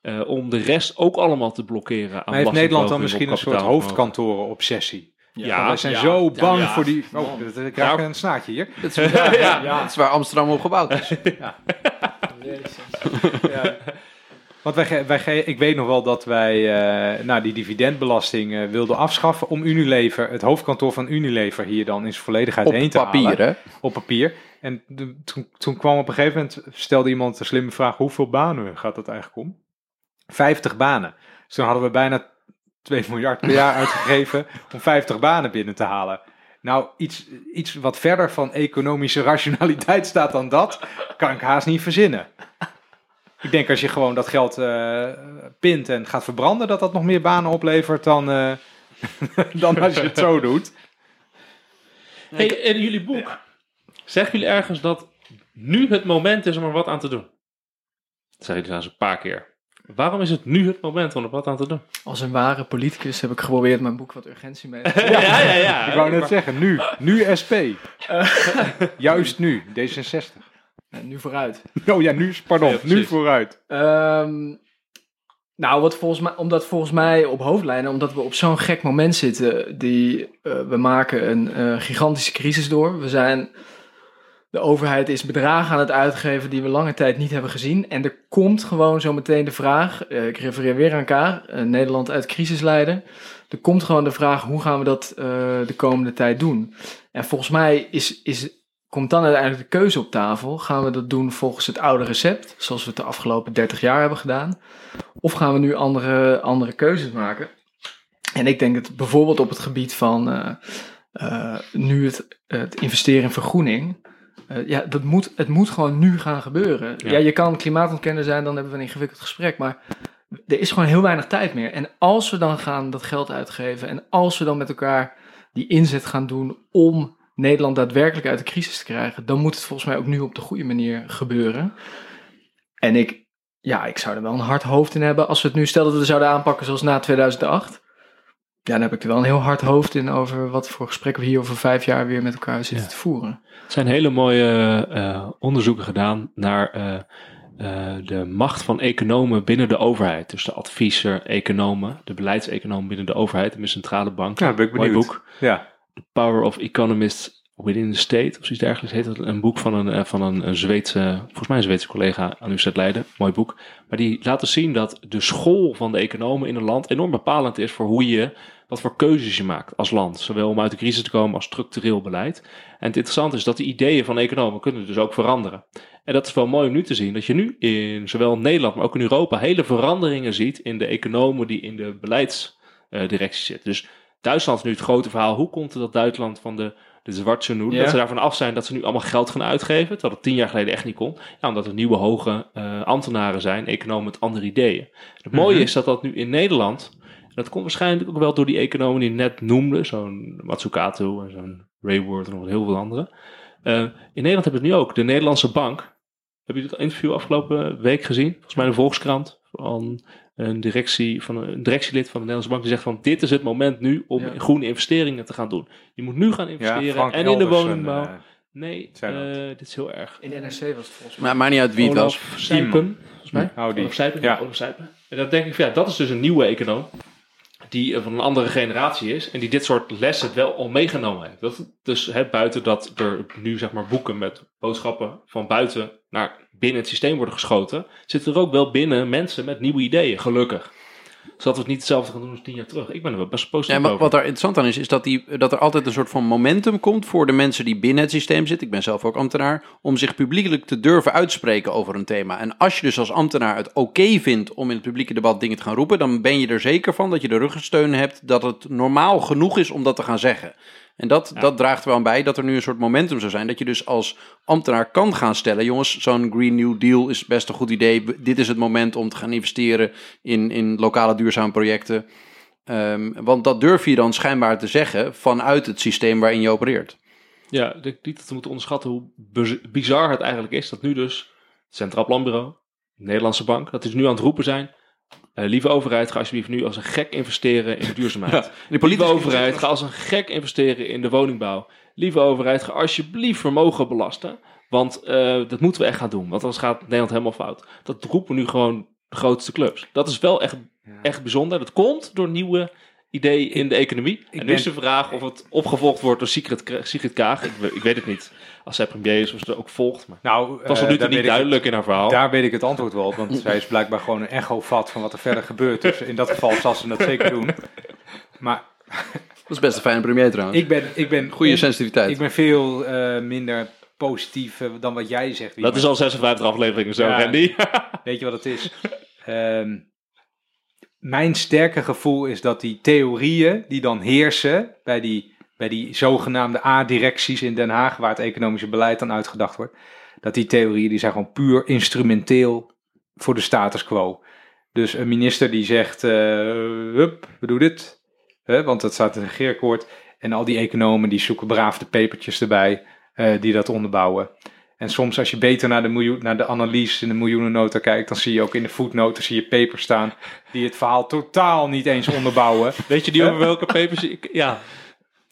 eh, om de rest ook allemaal te blokkeren. Aan maar heeft Nederland dan misschien een soort hoofdkantoren-obsessie? Ja, wij zijn ja, zo bang ja. voor die... Oh, ik krijg een snaartje hier. Dat is, <laughs> ja, Dat is waar Amsterdam op gebouwd is. <laughs> ja. Want wij, wij, ge- ik weet nog wel dat wij eh, nou, die dividendbelasting eh, wilden afschaffen om Unilever, het hoofdkantoor van Unilever, hier dan in zijn volledigheid Op heen te papier, halen. hè? Op papier. En de- toen, toen kwam op een gegeven moment, stelde iemand een slimme vraag, hoeveel banen gaat het eigenlijk om? 50 banen. Dus toen hadden we bijna 2 miljard <laughs> per jaar uitgegeven om 50 banen binnen te halen. Nou, iets, iets wat verder van economische rationaliteit staat dan dat, kan ik haast niet verzinnen. Ik denk als je gewoon dat geld eh, pint en gaat verbranden, dat dat nog meer banen oplevert dan, eh, <laughs> dan als je het zo doet. Hey, in jullie boek zeggen jullie ergens dat nu het moment is om er wat aan te doen? Dat zeggen jullie trouwens een paar keer. Waarom is het nu het moment om er wat aan te doen? Als een ware politicus heb ik geprobeerd mijn boek wat urgentie mee te <laughs> Ja, ja, ja. Ik wou net zeggen, nu, nu SP. Juist nu, D66. En nu vooruit. Oh ja, nu, pardon, Ja, nu vooruit. Ehm, nou, wat volgens mij, omdat volgens mij op hoofdlijnen, omdat we op zo'n gek moment zitten, die, eh, we maken een eh, gigantische crisis door. We zijn, de overheid is bedragen aan het uitgeven die we lange tijd niet hebben gezien. En er komt gewoon zo meteen de vraag, eh, ik refereer weer aan Kaar, eh, Nederland uit crisis leiden. Er komt gewoon de vraag, hoe gaan we dat eh, de komende tijd doen? En volgens mij is, is, komt dan uiteindelijk de keuze op tafel. Gaan we dat doen volgens het oude recept, zoals we het de afgelopen 30 jaar hebben gedaan? Of gaan we nu andere, andere keuzes maken? En ik denk dat bijvoorbeeld op het gebied van nu het, het investeren in vergroening. Eh, ja, dat moet, het moet gewoon nu gaan gebeuren. Ja. Ja. je kan klimaatontkenner zijn, dan hebben we een ingewikkeld gesprek. Maar er is gewoon heel weinig tijd meer. En als we dan gaan dat geld uitgeven en als we dan met elkaar die inzet gaan doen om Nederland daadwerkelijk uit de crisis te krijgen, dan moet het volgens mij ook nu op de goede manier gebeuren. En ik, ja, ik zou er wel een hard hoofd in hebben als we het nu stel dat we zouden aanpakken zoals na 2008. Ja, dan heb ik er wel een heel hard hoofd in over wat voor gesprekken we hier over vijf jaar weer met elkaar zitten Ja. te voeren. Er zijn hele mooie eh, onderzoeken gedaan naar eh, eh, de macht van economen binnen de overheid. Dus de adviseur, economen, de beleidseconomen binnen de overheid en de centrale bank. Ja, ben ik Mooi benieuwd. boek. Ja. The Power of Economists Within the State, of zoiets dergelijks heet dat. Een boek van een, van een, een Zweedse, volgens mij een Zweedse collega aan de Universiteit Leiden. Mooi boek. Maar die laten zien dat de school van de economen in een land enorm bepalend is voor hoe je, wat voor keuzes je maakt als land. Zowel om uit de crisis te komen als structureel beleid. En het interessante is dat de ideeën van economen kunnen dus ook veranderen. En dat is wel mooi om nu te zien, dat je nu in zowel Nederland, maar ook in Europa, hele veranderingen ziet in de economen die in de beleidsdirectie zitten. Dus Duitsland is nu het grote verhaal. Hoe komt het dat Duitsland van de, de zwarte noeden, Ja. dat ze daarvan af zijn dat ze nu allemaal geld gaan uitgeven, terwijl het tien jaar geleden echt niet kon? Ja, omdat er nieuwe hoge eh, ambtenaren zijn, economen met andere ideeën. Het mooie Mhm. is dat dat nu in Nederland, dat komt waarschijnlijk ook wel door die economen die je net noemde, zo'n Matsukato en zo'n Rayward en nog heel veel andere. Eh, in Nederland hebben we het nu ook. De Nederlandse Bank. Heb je het interview afgelopen week gezien? Volgens mij de Volkskrant. Van een, directie, van een directielid van de Nederlandse Bank. Die zegt van dit is het moment nu om Ja. groene investeringen te gaan doen. Je moet nu gaan investeren. En in de woningbouw. eh, nee, dat. eh, dit is heel erg. In de NRC was het volgens mij. Maar maakt niet uit wie het was. Olaf Sijpen, volgens mij. Die. Olaf Sijpen, Ja. Olaf Sijpen. En dan denk ik, van, ja, dat is dus een nieuwe econoom. Die eh, van een andere generatie is. En die dit soort lessen wel al meegenomen heeft. Dus buiten dat er nu zeg maar boeken met boodschappen van buiten naar binnen het systeem worden geschoten. Zitten er ook wel binnen mensen met nieuwe ideeën, gelukkig. Zodat we het niet hetzelfde gaan doen als tien jaar terug. Ik ben er wel best positief Ja, maar over. wat daar interessant aan is, is dat, die, dat er altijd een soort van momentum komt voor de mensen die binnen het systeem zitten. Ik ben zelf ook ambtenaar. Om zich publiekelijk te durven uitspreken over een thema. En als je dus als ambtenaar het oké vindt om in het publieke debat dingen te gaan roepen. dan ben je er zeker van dat je de ruggensteun hebt. dat het normaal genoeg is om dat te gaan zeggen. En dat, Ja. dat draagt er wel aan bij dat er nu een soort momentum zou zijn. Dat je dus als ambtenaar kan gaan stellen: jongens, zo'n Green New Deal is best een goed idee. Dit is het moment om te gaan investeren in, in lokale duurzame projecten. Ehm, want dat durf je dan schijnbaar te zeggen vanuit het systeem waarin je opereert. Ja, ik denk niet dat we moeten onderschatten hoe biz- bizar het eigenlijk is dat nu dus het Centraal Planbureau, de Nederlandse Bank, dat die dus nu aan het roepen zijn. Eh, lieve overheid, ga alsjeblieft nu als een gek investeren in duurzaamheid. <laughs> Die Lieve overheid, ga als een gek investeren in de woningbouw. Lieve overheid, ga alsjeblieft vermogen belasten. Want eh, dat moeten we echt gaan doen. Want anders gaat Nederland helemaal fout. Dat roepen nu gewoon de grootste clubs. Dat is wel echt, echt bijzonder. Dat komt door nieuwe idee in de economie. en nu ben- is de vraag of het opgevolgd wordt door Sigrid, Sigrid Kaag. Ik, ik weet het niet. Als zij premier is, of ze ook volgt. Maar Nou, het was tot nu toe niet duidelijk in haar verhaal. Daar weet ik het antwoord wel op, want zij is blijkbaar gewoon een echo-vat van wat er verder gebeurt. Dus in dat geval zal ze dat zeker doen. Maar Dat is best een fijne premier trouwens. ik ben, ik ben, Goede sensitiviteit. ik ben veel eh, minder positief eh, dan wat jij zegt. dat is al 56 afleveringen zo, Ja. Randy. Weet je wat het is? Ehm, mijn sterke gevoel is dat die theorieën die dan heersen bij die, bij die zogenaamde A-directies in Den Haag, waar het economische beleid dan uitgedacht wordt, dat die theorieën die zijn gewoon puur instrumenteel voor de status quo. Dus een minister die zegt, eh hup, we doen dit, hè, want dat staat in het regeerakkoord. En al die economen die zoeken braaf de pepertjes erbij eh, die dat onderbouwen. En soms als je beter naar de, miljoen, naar de analyse in de miljoenennota kijkt, dan zie je ook in de voetnoten zie je papers staan die het verhaal totaal niet eens onderbouwen. Weet je die over welke papers... ik- ja,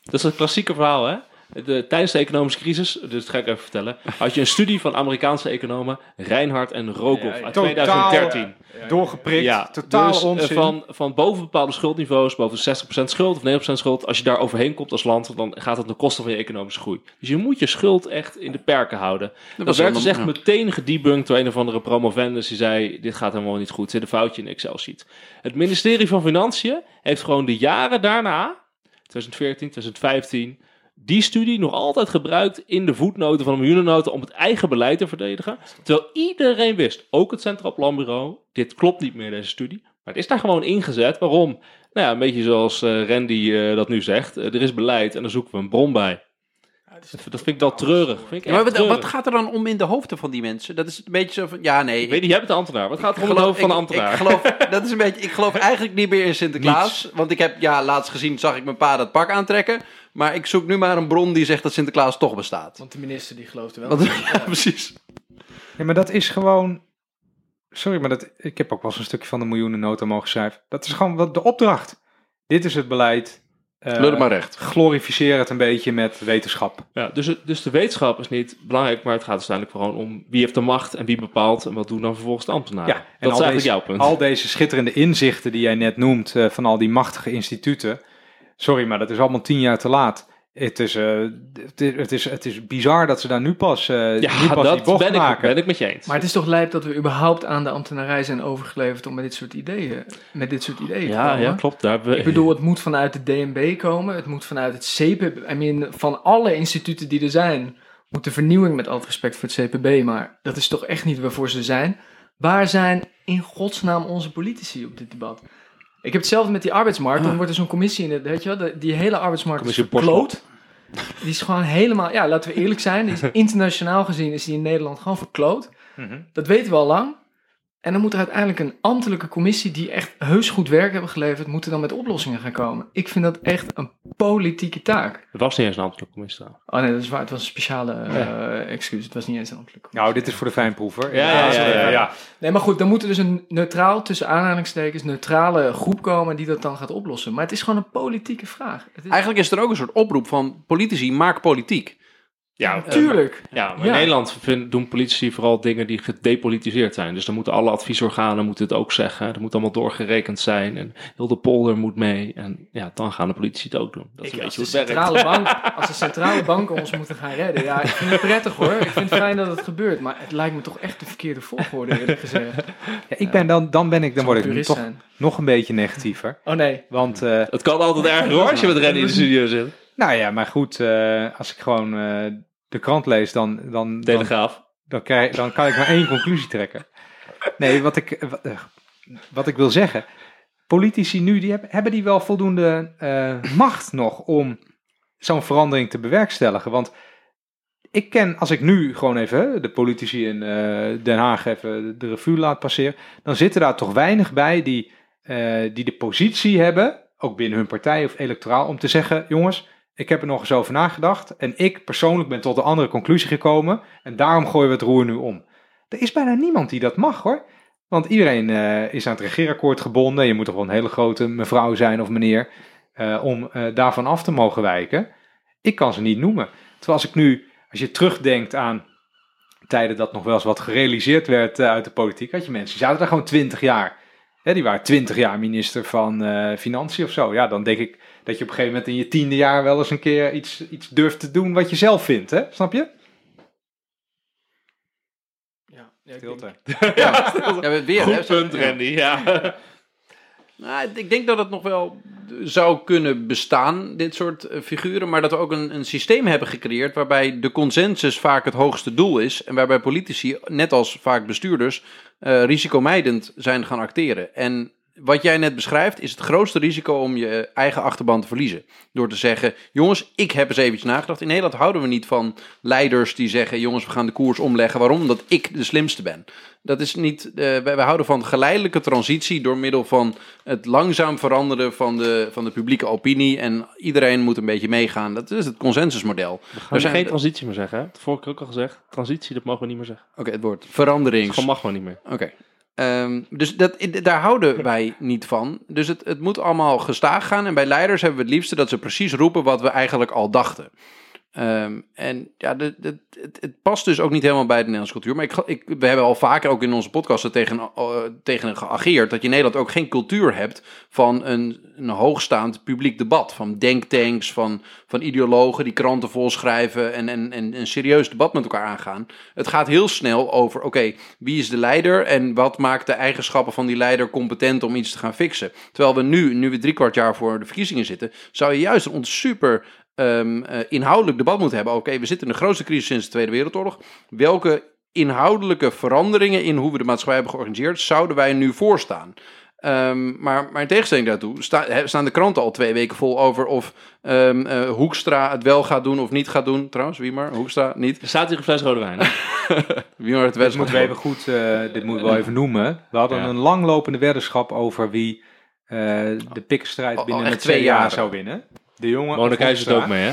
dat is een klassieke verhaal, hè? De, tijdens de economische crisis, dus dat ga ik even vertellen, had je een studie van Amerikaanse economen Reinhardt en Rogoff uit totaal, 2013. Doorgeprikt, Ja, totaal dus, eh, onzin. van, van boven bepaalde schuldniveaus, boven 60% schuld of 90% schuld, als je daar overheen komt als land, dan gaat het ten koste van je economische groei. Dus je moet je schuld echt in de perken houden. Dat, werd dus echt meteen gedebunked door een of andere promovendus die zei, dit gaat helemaal niet goed, zit een foutje in de Excel-sheet. Het ministerie van Financiën heeft gewoon de jaren daarna, 2014, 2015, die studie nog altijd gebruikt in de voetnoten van de miljoenennoten om het eigen beleid te verdedigen. Terwijl iedereen wist, ook het Centraal Planbureau, dit klopt niet meer deze studie. Maar het is daar gewoon ingezet. Waarom? Nou ja, een beetje zoals eh, Randy eh, dat nu zegt. Eh, er is beleid en daar zoeken we een bron bij. Dat dat vind ik wel treurig. Vind ik Ja, maar wat, treurig. wat gaat er dan om in de hoofden van die mensen? Dat is een beetje zo van, ja nee. Ik weet niet, jij bent de ambtenaar. Wat gaat er om Ik het hoofd van de ambtenaar? Ik, <laughs> geloof, dat is een beetje, ik geloof eigenlijk niet meer in Sinterklaas. Want ik heb, ja, laatst gezien zag ik mijn pa dat pak aantrekken. Maar ik zoek nu maar een bron die zegt dat Sinterklaas toch bestaat. Want de minister die gelooft er wel. Want, <laughs> ja, precies. Ja, maar dat is gewoon. Sorry, maar dat, ik heb ook wel eens een stukje van de miljoenennota mogen schrijven. Dat is gewoon wat de opdracht. Dit is het beleid. Eh, Lul het maar recht. Glorificeer het een beetje met wetenschap. Ja, dus, het- dus de wetenschap is niet belangrijk, maar het gaat uiteindelijk gewoon om wie heeft de macht en wie bepaalt en wat doen dan vervolgens de ambtenaren. Ja, en dat is eigenlijk deze, jouw punt. Al deze schitterende inzichten die jij net noemt eh, van al die machtige instituten. Sorry, maar dat is allemaal tien jaar te laat. Het is, eh, het is, het is, het is bizar dat ze daar nu pas, eh nu pas die dat bocht ben ik, ben ik met je eens. Maar het is toch lijp dat we überhaupt aan de ambtenarij zijn overgeleverd om met dit soort ideeën, met dit soort ideeën te ja, komen. ja, klopt. Daar hebben we, Ik bedoel, het moet vanuit de DNB komen, het moet vanuit het CPB, I mean, van alle instituten die er zijn, moet de vernieuwing met al het respect voor het CPB, maar dat is toch echt niet waarvoor ze zijn. Waar zijn in godsnaam onze politici op dit debat? Ik heb hetzelfde met die arbeidsmarkt, dan wordt er zo'n commissie in het, weet je wel, die hele arbeidsmarkt is verkloot. Die is gewoon helemaal, ja, laten we eerlijk zijn, die is <laughs> internationaal gezien is die in Nederland gewoon verkloot. Mhm. Dat weten we al lang. En dan moet er uiteindelijk een ambtelijke commissie die echt heus goed werk hebben geleverd, moeten dan met oplossingen gaan komen. Ik vind dat echt een politieke taak. Het was niet eens een ambtelijke commissie. trouwens. Oh nee, dat is waar. Het was een speciale eh, excuus. Het was niet eens een ambtelijke commissie. Nou, dit is voor de fijnproever. Ja, ja, ja, ja, ja. Nee, maar goed, dan moet er dus een neutraal, tussen aanhalingstekens, neutrale groep komen die dat dan gaat oplossen. Maar het is gewoon een politieke vraag. Het is, Eigenlijk is er ook een soort oproep van politici, maak politiek. Ja, natuurlijk. Ja, maar Ja. in Nederland vind- doen politici vooral dingen die gedepolitiseerd zijn. Dus dan moeten alle adviesorganen moeten het ook zeggen. Er moet allemaal doorgerekend zijn. En heel de polder moet mee. En ja, dan gaan de politici het ook doen. Dat is een als, beetje de hoe het werkt. centrale bank, <laughs> als de centrale banken ons moeten gaan redden. Ja, ik vind het prettig hoor. Ik vind het fijn dat het gebeurt. Maar het lijkt me toch echt de verkeerde volgorde eerlijk gezegd. Ja, ik ben dan, dan ben ik, dan word ik toch zijn. nog een beetje negatiever. Oh nee. Want, eh, Het kan altijd erger hoor, als je met Randy in de studio zit. nou ja, maar goed, eh, als ik gewoon eh, de krant lees, dan, dan, dan, Telegraaf. dan, krijg, dan kan ik maar één <laughs> conclusie trekken. Nee, wat ik, wat, eh, wat ik wil zeggen, politici nu, die hebben, hebben die wel voldoende eh, macht nog om zo'n verandering te bewerkstelligen? Want ik ken, als ik nu gewoon even de politici in eh, Den Haag even de revue laat passeren, dan zitten daar toch weinig bij die, die de positie hebben, ook binnen hun partij of electoraal, om te zeggen, jongens, ik heb er nog eens over nagedacht en ik persoonlijk ben tot een andere conclusie gekomen en daarom gooien we het roer nu om. Er is bijna niemand die dat mag hoor. Want iedereen eh, is aan het regeerakkoord gebonden. Je moet toch wel een hele grote mevrouw zijn of meneer eh, om eh, daarvan af te mogen wijken. Ik kan ze niet noemen. Terwijl als ik nu, als je terugdenkt aan tijden dat nog wel eens wat gerealiseerd werd uit de politiek, had je mensen die zaten daar gewoon twintig jaar. Die waren twintig jaar minister van Financiën of zo. Ja, dan denk ik dat je op een gegeven moment in je tiende jaar wel eens een keer iets, iets durft te doen wat je zelf vindt. Hè? Snap je? Ja, ja, ik Stilte. denk- <laughs> Ja, we- weer, Goed punt, ja. Randy. Ja. Nou, ik denk dat het nog wel zou kunnen bestaan, dit soort eh, figuren. Maar dat we ook een, een systeem hebben gecreëerd waarbij de consensus vaak het hoogste doel is. En waarbij politici, net als vaak bestuurders, eh, risicomijdend zijn gaan acteren. En wat jij net beschrijft is het grootste risico om je eigen achterban te verliezen. Door te zeggen, jongens, ik heb eens even nagedacht. In Nederland houden we niet van leiders die zeggen, jongens, we gaan de koers omleggen. Waarom? Omdat ik de slimste ben. Dat is niet, eh, wij, wij houden van geleidelijke transitie door middel van het langzaam veranderen van de, van de publieke opinie. En iedereen moet een beetje meegaan. Dat is het consensusmodel. We gaan zijn- geen transitie meer zeggen. Hè? Dat vorige keer ook al gezegd. Transitie, dat mogen we niet meer zeggen. Oké, het woord Dat veranderings. gewoon mag gewoon niet meer. Oké. Ehm, dus dat, daar houden <laughs> wij niet van. Dus het, het moet allemaal gestaag gaan. En bij leiders hebben we het liefste dat ze precies roepen wat we eigenlijk al dachten. Ehm, en ja, het, past dus ook niet helemaal bij de Nederlandse cultuur. Maar ik, ik, we hebben al vaker ook in onze podcast er tegen, eh, tegen geageerd... dat je in Nederland ook geen cultuur hebt van een, een hoogstaand publiek debat. Van denktanks, van, van ideologen die kranten volschrijven... En, en, en een serieus debat met elkaar aangaan. Het gaat heel snel over, oké, wie is de leider... en wat maakt de eigenschappen van die leider competent om iets te gaan fixen. Terwijl we nu, nu we drie kwart jaar voor de verkiezingen zitten... zou je juist een super ehm, eh, inhoudelijk debat moeten hebben. Oké, we zitten in de grootste crisis sinds de Tweede Wereldoorlog. Welke inhoudelijke veranderingen in hoe we de maatschappij hebben georganiseerd, zouden wij nu voorstaan? Ehm, maar, maar in tegenstelling daartoe sta- staan de kranten al twee weken vol over of ehm, eh, Hoekstra het wel gaat doen of niet gaat doen. Trouwens, wie maar? Hoekstra niet. Er staat hier een fles rode wijn. <laughs> Wie maar het Dit wet moeten we even goed, eh, dit moeten we wel even noemen. We hadden Ja. een langlopende weddenschap over wie eh, de pikkenstrijd Al- al binnen echt het twee twee jaar zou winnen. De jongen Mona Hoekstra. ook mee, hè?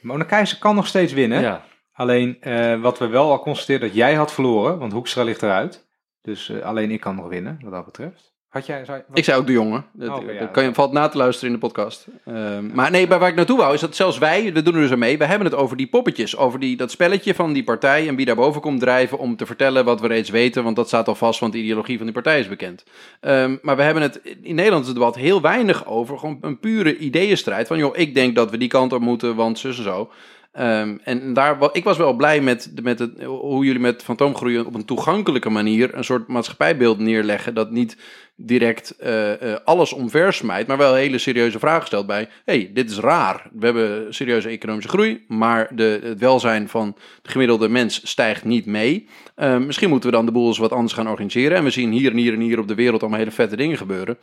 Mona kan nog steeds winnen. Ja. Alleen eh, wat we wel al constateerden, dat jij had verloren, want Hoekstra ligt eruit. Dus eh, alleen ik kan nog winnen, wat dat betreft. Had jij... Zou, wat- Ik zei ook de jongen. Dat, Oh, oké, ja. dat kan je, valt na te luisteren in de podcast. Ehm, maar nee, bij waar ik naartoe wou is dat zelfs wij, we doen er dus aan mee, we hebben het over die poppetjes. Over die, dat spelletje van die partij en wie daarboven komt drijven om te vertellen wat we reeds weten. Want dat staat al vast, want de ideologie van die partij is bekend. Ehm, maar we hebben het in Nederland het debat heel weinig over. Gewoon een pure ideeënstrijd. Van joh, ik denk dat we die kant op moeten, want zus en zo. Ehm, en daar, ik was wel blij met, met het, hoe jullie met fantoomgroei op een toegankelijke manier een soort maatschappijbeeld neerleggen. Dat niet direct eh, eh, alles omver smijt, maar wel hele serieuze vragen stelt bij. hey, dit is raar. We hebben serieuze economische groei, maar de, het welzijn van de gemiddelde mens stijgt niet mee. Ehm, misschien moeten we dan de boel eens wat anders gaan organiseren. En we zien hier en hier en hier op de wereld allemaal hele vette dingen gebeuren.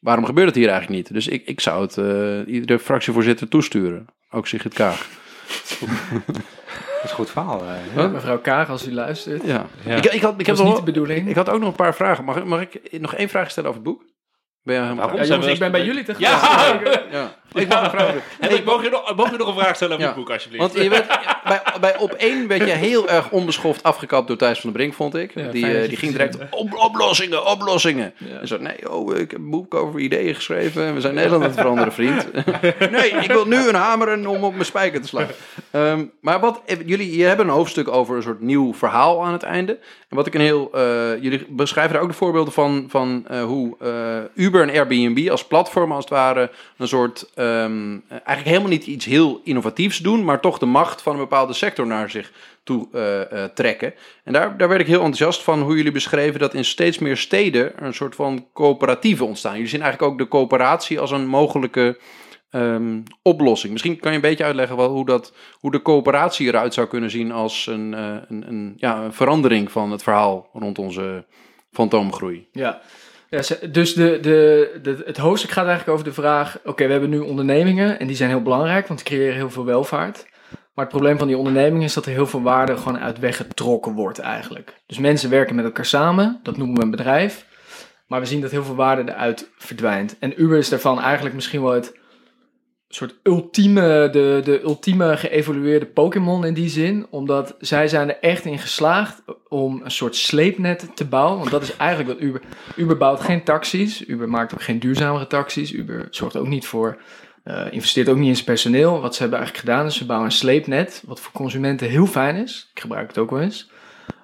Waarom gebeurt het hier eigenlijk niet? Dus ik, ik zou het eh, iedere fractievoorzitter toesturen. Ook Sigrid Kaag. <laughs> Dat is een goed verhaal. eh. Ja, mevrouw Kaag, als u luistert. Ja. Ja. Ik, ik, had, ik, heb nog, niet de bedoeling. ik had ook nog een paar vragen. Mag, ik- mag ik nog één vraag stellen over het boek? Ben je helemaal Waarom? ja, zijn jongens, we- ik ben bij jullie te Ja! gast. <laughs> Ja. <laughs> Ik mag een vraag <laughs> mag, je nog, mag je nog een vraag stellen over het boek, alsjeblieft? Want je <laughs> bij, bij op één werd je heel erg onbeschoft afgekapt door Thijs van der Brink, vond ik. Die, eh, die ging direct op, oplossingen, oplossingen. En zo, nee, oh, ik heb een boek over ideeën geschreven. en We zijn Nederland aan het veranderen, vriend. nee, ik wil nu een hameren om op mijn spijker te slaan. Ehm, maar wat, eh, jullie je hebben een hoofdstuk over een soort nieuw verhaal aan het einde. En wat ik een heel, eh, jullie beschrijven daar ook de voorbeelden van, van hoe Uber en Airbnb als platform als het ware een soort, ehm, eigenlijk helemaal niet iets heel innovatiefs doen, maar toch de macht van een bepaalde sector naar zich toe eh, eh, trekken. En daar, daar werd ik heel enthousiast van hoe jullie beschreven dat in steeds meer steden een soort van coöperatieven ontstaan. Jullie zien eigenlijk ook de coöperatie als een mogelijke ehm, oplossing. Misschien kan je een beetje uitleggen wel hoe, dat, hoe de coöperatie eruit zou kunnen zien als een, eh, een, een, ja, een verandering van het verhaal rond onze fantoomgroei. Ja. Dus de, de, de, het hoofdstuk gaat eigenlijk over de vraag: oké, we hebben nu ondernemingen en die zijn heel belangrijk, want die creëren heel veel welvaart. Maar het probleem van die ondernemingen is dat er heel veel waarde gewoon uit weggetrokken wordt eigenlijk. Dus mensen werken met elkaar samen, dat noemen we een bedrijf. Maar we zien dat heel veel waarde eruit verdwijnt. En Uber is daarvan eigenlijk misschien wel het soort ultieme, de, de ultieme geëvolueerde Pokémon in die zin. Omdat zij zijn er echt in geslaagd om een soort sleepnet te bouwen. Want dat is eigenlijk wat Uber... Uber bouwt geen taxis. Uber maakt ook geen duurzamere taxis. Uber zorgt ook niet voor... eh, investeert ook niet in zijn personeel. Wat ze hebben eigenlijk gedaan is ze bouwen een sleepnet. Wat voor consumenten heel fijn is. Ik gebruik het ook wel eens.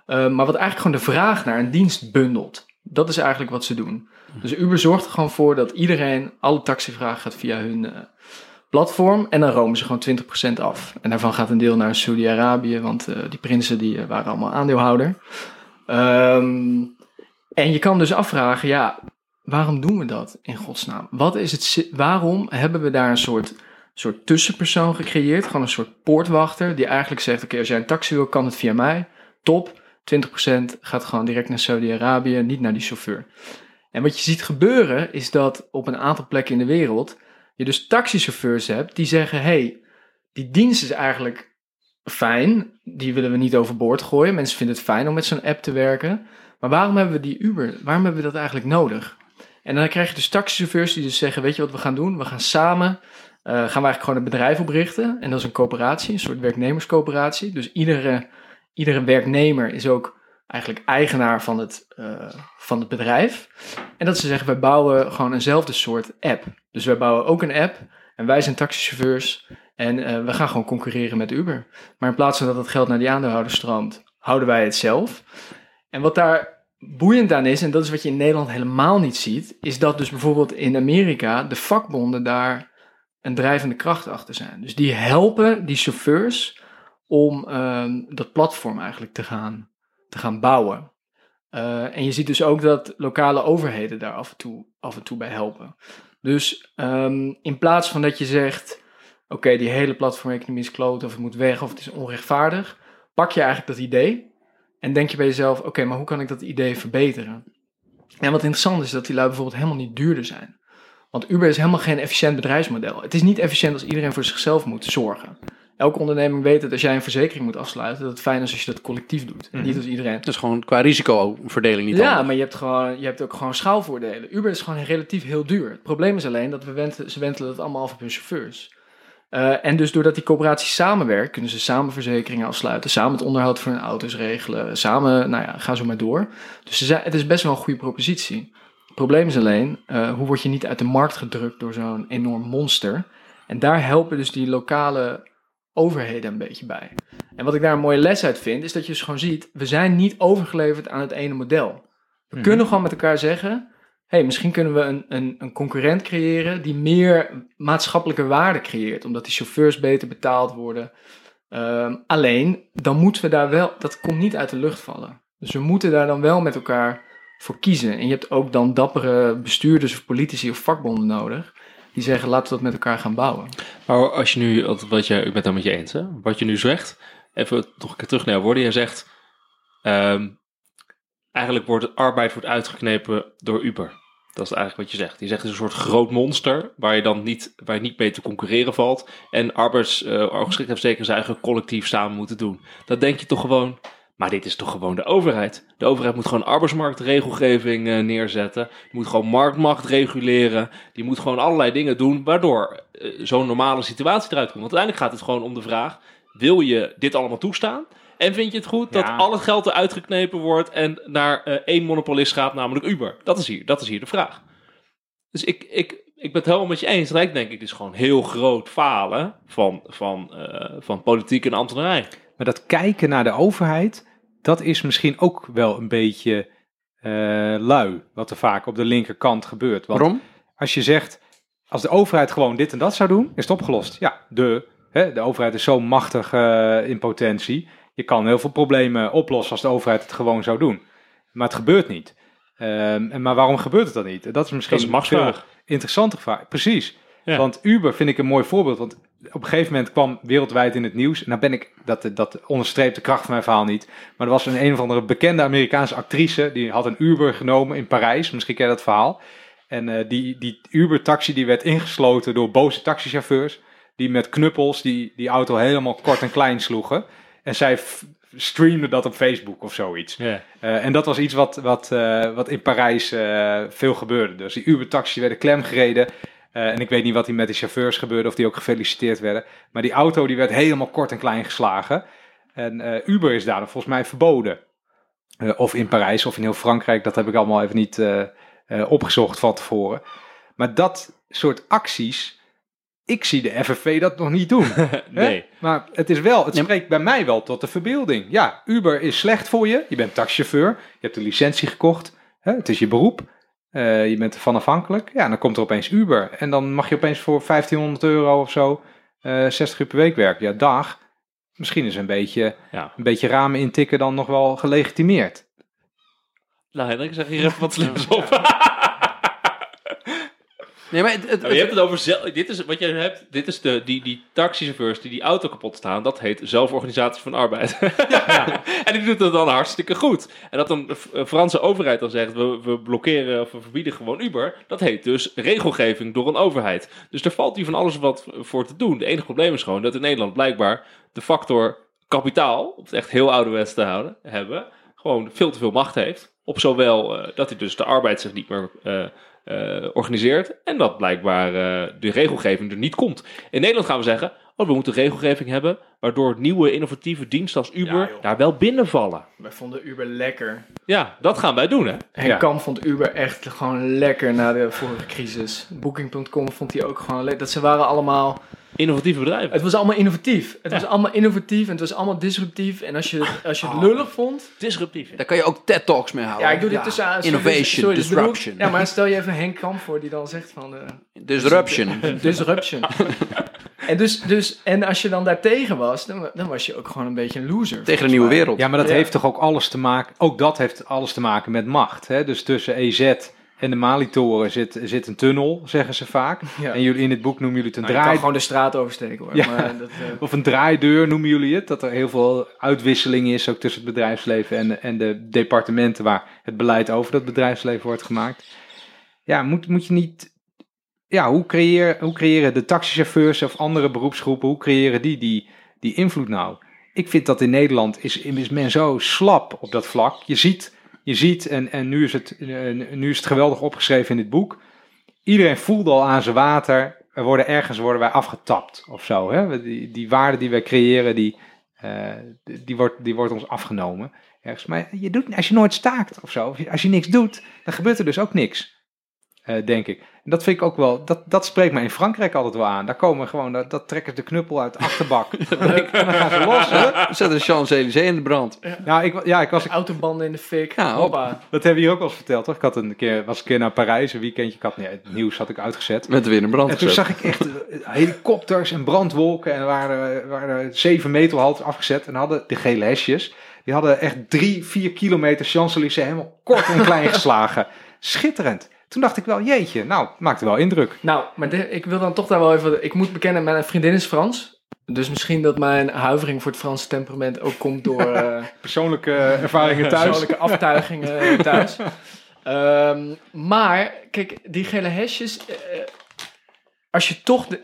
Eh, maar wat eigenlijk gewoon de vraag naar een dienst bundelt. Dat is eigenlijk wat ze doen. Dus Uber zorgt er gewoon voor dat iedereen, alle taxivragen gaat via hun eh, platform. En dan romen ze gewoon 20% af. En daarvan gaat een deel naar Saudi-Arabië, want eh, die prinsen die eh, waren allemaal aandeelhouder. Ehm, en je kan dus afvragen, ja, waarom doen we dat in godsnaam? Wat is het, waarom hebben we daar een soort, soort tussenpersoon gecreëerd? Gewoon een soort poortwachter die eigenlijk zegt, oké, als jij een taxi wil, kan het via mij. Top, 20% gaat gewoon direct naar Saudi-Arabië, niet naar die chauffeur. En wat je ziet gebeuren is dat op een aantal plekken in de wereld je dus taxichauffeurs hebt die zeggen: hey, die dienst is eigenlijk fijn, die willen we niet overboord gooien. Mensen vinden het fijn om met zo'n app te werken. Maar waarom hebben we die Uber? Waarom hebben we dat eigenlijk nodig? En dan krijg je dus taxichauffeurs die dus zeggen: Weet je wat we gaan doen? We gaan samen. eh, gaan we eigenlijk gewoon een bedrijf oprichten. En dat is een coöperatie, een soort werknemerscoöperatie. Dus iedere, iedere werknemer is ook eigenlijk eigenaar van het, eh, van het bedrijf. En dat ze zeggen, wij bouwen gewoon eenzelfde soort app. Dus wij bouwen ook een app en wij zijn taxichauffeurs en eh, we gaan gewoon concurreren met Uber. Maar in plaats van dat het geld naar die aandeelhouders stroomt, houden wij het zelf. En wat daar boeiend aan is, en dat is wat je in Nederland helemaal niet ziet, is dat dus bijvoorbeeld in Amerika de vakbonden daar een drijvende kracht achter zijn. Dus die helpen die chauffeurs om ehm, dat platform eigenlijk te gaan, te gaan bouwen. Eh, en je ziet dus ook dat lokale overheden daar af en toe, af en toe bij helpen. Dus ehm, in plaats van dat je zegt: oké, die hele platformeconomie is kloot, of het moet weg, of het is onrechtvaardig, pak je eigenlijk dat idee en denk je bij jezelf: oké, maar hoe kan ik dat idee verbeteren? En wat interessant is dat die lui bijvoorbeeld helemaal niet duurder zijn. Want Uber is helemaal geen efficiënt bedrijfsmodel. Het is niet efficiënt als iedereen voor zichzelf moet zorgen. Elke onderneming weet dat als jij een verzekering moet afsluiten, dat het fijn is als je dat collectief doet. En niet als iedereen. Dat is gewoon qua risicoverdeling niet Ja, maar je hebt, gewoon, je hebt ook gewoon schaalvoordelen. Uber is gewoon relatief heel duur. Het probleem is alleen dat we wenten, ze wentelen het allemaal af op hun chauffeurs. Eh, en dus doordat die coöperaties samenwerken, kunnen ze samen verzekeringen afsluiten, samen het onderhoud van hun auto's regelen, samen, nou ja, ga zo maar door. Dus ze zijn, het is best wel een goede propositie. Het probleem is alleen, eh, hoe word je niet uit de markt gedrukt door zo'n enorm monster? En daar helpen dus die lokale overheden een beetje bij. En wat ik daar een mooie les uit vind, is dat je dus gewoon ziet, we zijn niet overgeleverd aan het ene model. We kunnen gewoon met elkaar zeggen, hey, misschien kunnen we een, een, een concurrent creëren die meer maatschappelijke waarde creëert, omdat die chauffeurs beter betaald worden. Ehm, alleen, dan moeten we daar wel, dat komt niet uit de lucht vallen. Dus we moeten daar dan wel met elkaar voor kiezen. En je hebt ook dan dappere bestuurders of politici of vakbonden nodig, die zeggen, laten we dat met elkaar gaan bouwen. Maar als je nu, wat je, ik ben het met je eens, hè? wat je nu zegt, even nog een keer terug naar woorden. Jij zegt, ehm, eigenlijk wordt arbeid wordt uitgeknepen door Uber. Dat is eigenlijk wat je zegt. Je zegt het is een soort groot monster waar je dan niet, waar je niet mee te concurreren valt. En arbeidsgeschiktheid zijn eigen collectief samen moeten doen. Dat denk je toch gewoon, maar dit is toch gewoon de overheid. De overheid moet gewoon arbeidsmarktregelgeving eh, neerzetten. Die moet gewoon marktmacht reguleren. Die moet gewoon allerlei dingen doen waardoor eh, zo'n normale situatie eruit komt. Want uiteindelijk gaat het gewoon om de vraag: wil je dit allemaal toestaan? En vind je het goed dat al het geld eruit geknepen wordt en naar eh, één monopolist gaat, namelijk Uber? Dat is hier, dat is hier de vraag. Dus ik, ik, ik ben het helemaal met je eens. Tegelijk denk ik dus gewoon heel groot falen van, van, van politiek en ambtenarij. Maar dat kijken naar de overheid, dat is misschien ook wel een beetje eh, lui, wat er vaak op de linkerkant gebeurt. Want Waarom? als je zegt, als de overheid gewoon dit en dat zou doen, is het opgelost. Ja, de, hè, de overheid is zo machtig eh, in potentie. Je kan heel veel problemen oplossen als de overheid het gewoon zou doen. Maar het gebeurt niet. Ehm, en maar waarom gebeurt het dan niet? Dat is misschien Dat is een machtsvraag. veel interessanter vraag. Precies. Ja. Want Uber vind ik een mooi voorbeeld. Want op een gegeven moment kwam wereldwijd in het nieuws. En dan ben ik, dat, dat onderstreept de kracht van mijn verhaal niet. Maar er was een een of andere bekende Amerikaanse actrice. Die had een Uber genomen in Parijs. Misschien ken je dat verhaal. En eh, die, die Uber-taxi die werd ingesloten door boze taxichauffeurs. Die met knuppels die, die auto helemaal kort en klein sloegen. En zij streamde dat op Facebook of zoiets. Eh, en dat was iets wat, wat, eh, wat in Parijs veel gebeurde. Dus die Uber-taxi werden klemgereden. Eh, en ik weet niet wat die met die chauffeurs gebeurde, of die ook gefeliciteerd werden. Maar die auto die werd helemaal kort en klein geslagen. En eh, Uber is daarom volgens mij verboden. Eh, of in Parijs of in heel Frankrijk, dat heb ik allemaal even niet opgezocht van tevoren. Maar dat soort acties, ik zie de FNV dat nog niet doen. <laughs> Hè? Nee. Maar het is wel, het spreekt bij mij wel tot de verbeelding. Ja, Uber is slecht voor je. Je bent taxichauffeur. Je hebt een licentie gekocht. Hè, het is je beroep. Eh, je bent ervan afhankelijk. Ja, dan komt er opeens Uber. En dan mag je opeens voor 1500 euro of zo eh 60 uur per week werken. Ja, dag. Misschien is een beetje, Ja. een beetje ramen intikken dan nog wel gelegitimeerd. Nou, Hendrik, zeg hier even wat slims op. Nee, maar het, het, Nou, je hebt het over zelf. Dit is wat je hebt. Dit is de die, die taxichauffeurs die die auto kapot staan. Dat heet zelforganisatie van arbeid. <laughs> en die doet het dan hartstikke goed. En dat een Franse overheid dan zegt: we, we blokkeren of we verbieden gewoon Uber. Dat heet dus regelgeving door een overheid. Dus er valt hier van alles wat voor te doen. Het enige probleem is gewoon dat in Nederland blijkbaar de factor kapitaal, om het echt heel ouderwets te houden, hebben, gewoon veel te veel macht heeft. Op zowel eh, dat hij dus de arbeid zich niet meer eh, eh, organiseert. En dat blijkbaar eh, de regelgeving er niet komt. In Nederland gaan we zeggen: oh, we moeten regelgeving hebben. Waardoor nieuwe innovatieve diensten als Uber Ja, daar wel binnenvallen. Wij vonden Uber lekker. Ja, dat gaan wij doen, hè? Henk Ja. Kam vond Uber echt gewoon lekker na de vorige crisis. Booking.com vond hij ook gewoon lekker. Dat ze waren allemaal... Innovatieve bedrijven. Het was allemaal innovatief. Het was allemaal innovatief en het was allemaal disruptief. En als je, als je het Oh. lullig vond... Disruptief. daar kan je ook TED-talks mee houden. Ja, ik doe dit tussen aan. Innovation, disruption. Ja, maar stel je even Henk Kam voor die dan zegt van... eh, Disruption. <laughs> disruption. en, dus, dus, en als je dan daartegen was, dan, dan was je ook gewoon een beetje een loser. Tegen de nieuwe wereld. Ja, maar dat Ja. heeft toch ook alles te maken. Ook dat heeft alles te maken met macht. Hè? Dus tussen EZ en de Malitoren zit, zit een tunnel, zeggen ze vaak. Ja. En jullie in het boek noemen jullie het een Nou, je kan draai. gewoon de straat oversteken hoor. Ja. Maar dat, eh, <laughs> Of een draaideur noemen jullie het. Dat er heel veel uitwisseling is, ook tussen het bedrijfsleven en en de departementen waar het beleid over dat bedrijfsleven wordt gemaakt. Ja, moet, moet je niet. Ja, hoe, creëer, hoe creëren de taxichauffeurs of andere beroepsgroepen, hoe creëren die die, die invloed nou? Ik vind dat in Nederland is, is men zo slap op dat vlak. Je ziet, je ziet en, en nu, is het, nu is het geweldig opgeschreven in dit boek. Iedereen voelde al aan zijn water. Er worden ergens worden wij afgetapt of zo. Hè? We- Die, die waarde die wij creëren, die, eh, die, wordt, die wordt ons afgenomen. Ergens. Maar je doet, als je nooit staakt of zo, als je niks doet, dan gebeurt er dus ook niks. eh, denk ik. En dat vind ik ook wel, dat, dat spreekt mij in Frankrijk altijd wel aan. Daar komen gewoon, dat, dat trekken ze de knuppel uit de achterbak. <laughs> en dan gaan ze los. Hè? De Champs-Élysées in de brand. Nou, ik, ja, ik was, autobanden in de fik. Ja, hoppa. dat hebben we hier ook wel eens verteld, toch? Ik had een keer, was een keer naar Parijs, een weekendje. Ik had, nee, het nieuws had ik uitgezet. Met weer een brand En toen zag ik echt eh, helikopters en brandwolken. En er waren, waren zeven meter halt afgezet. En hadden de gele hesjes. Die hadden echt drie, vier kilometer Champs-Élysées helemaal kort en klein <laughs> geslagen. Schitterend. Toen dacht ik wel, jeetje, nou, maakte wel indruk. Nou, maar de- ik wil dan toch daar wel even... Ik moet bekennen, mijn vriendin is Frans. Dus misschien dat mijn huivering voor het Franse temperament ook komt door... <laughs> eh, Persoonlijke ervaringen thuis. persoonlijke aftuigingen thuis. <laughs> Ehm, maar, kijk, die gele hesjes... eh, als je toch... De,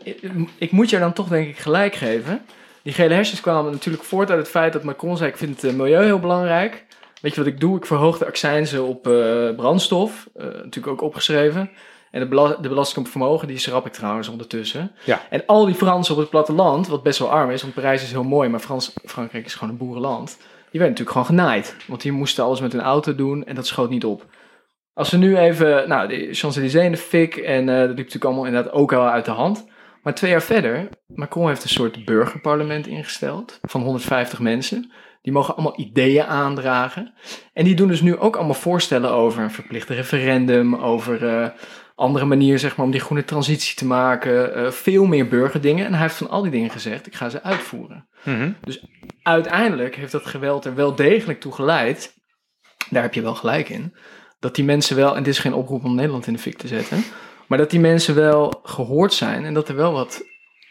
ik moet jou dan toch denk ik gelijk geven. Die gele hesjes kwamen natuurlijk voort uit het feit dat Macron zei... ik vind het eh, milieu heel belangrijk. Weet je wat ik doe? Ik verhoog de accijnzen op eh, brandstof. eh, natuurlijk ook opgeschreven. En de, bela- de belasting op vermogen, die schrap ik trouwens ondertussen. Ja. En al die Fransen op het platteland, wat best wel arm is... want Parijs is heel mooi, maar Frans, Frankrijk is gewoon een boerenland... Die werden natuurlijk gewoon genaaid. Want die moesten alles met hun auto doen en dat schoot niet op. Als we nu even, nou, de Champs-Élysées in de fik en eh, dat liep natuurlijk allemaal inderdaad ook al uit de hand. Maar twee jaar verder, Macron heeft een soort burgerparlement ingesteld van 150 mensen. Die mogen allemaal ideeën aandragen. En die doen dus nu ook allemaal voorstellen over een verplicht referendum, over eh, andere manieren zeg maar, om die groene transitie te maken. eh, veel meer burgerdingen. En hij heeft van al die dingen gezegd, ik ga ze uitvoeren Mhm. uiteindelijk heeft dat geweld er wel degelijk toe geleid, daar heb je wel gelijk in, dat die mensen wel, en dit is geen oproep om Nederland in de fik te zetten, maar dat die mensen wel gehoord zijn en dat er wel wat,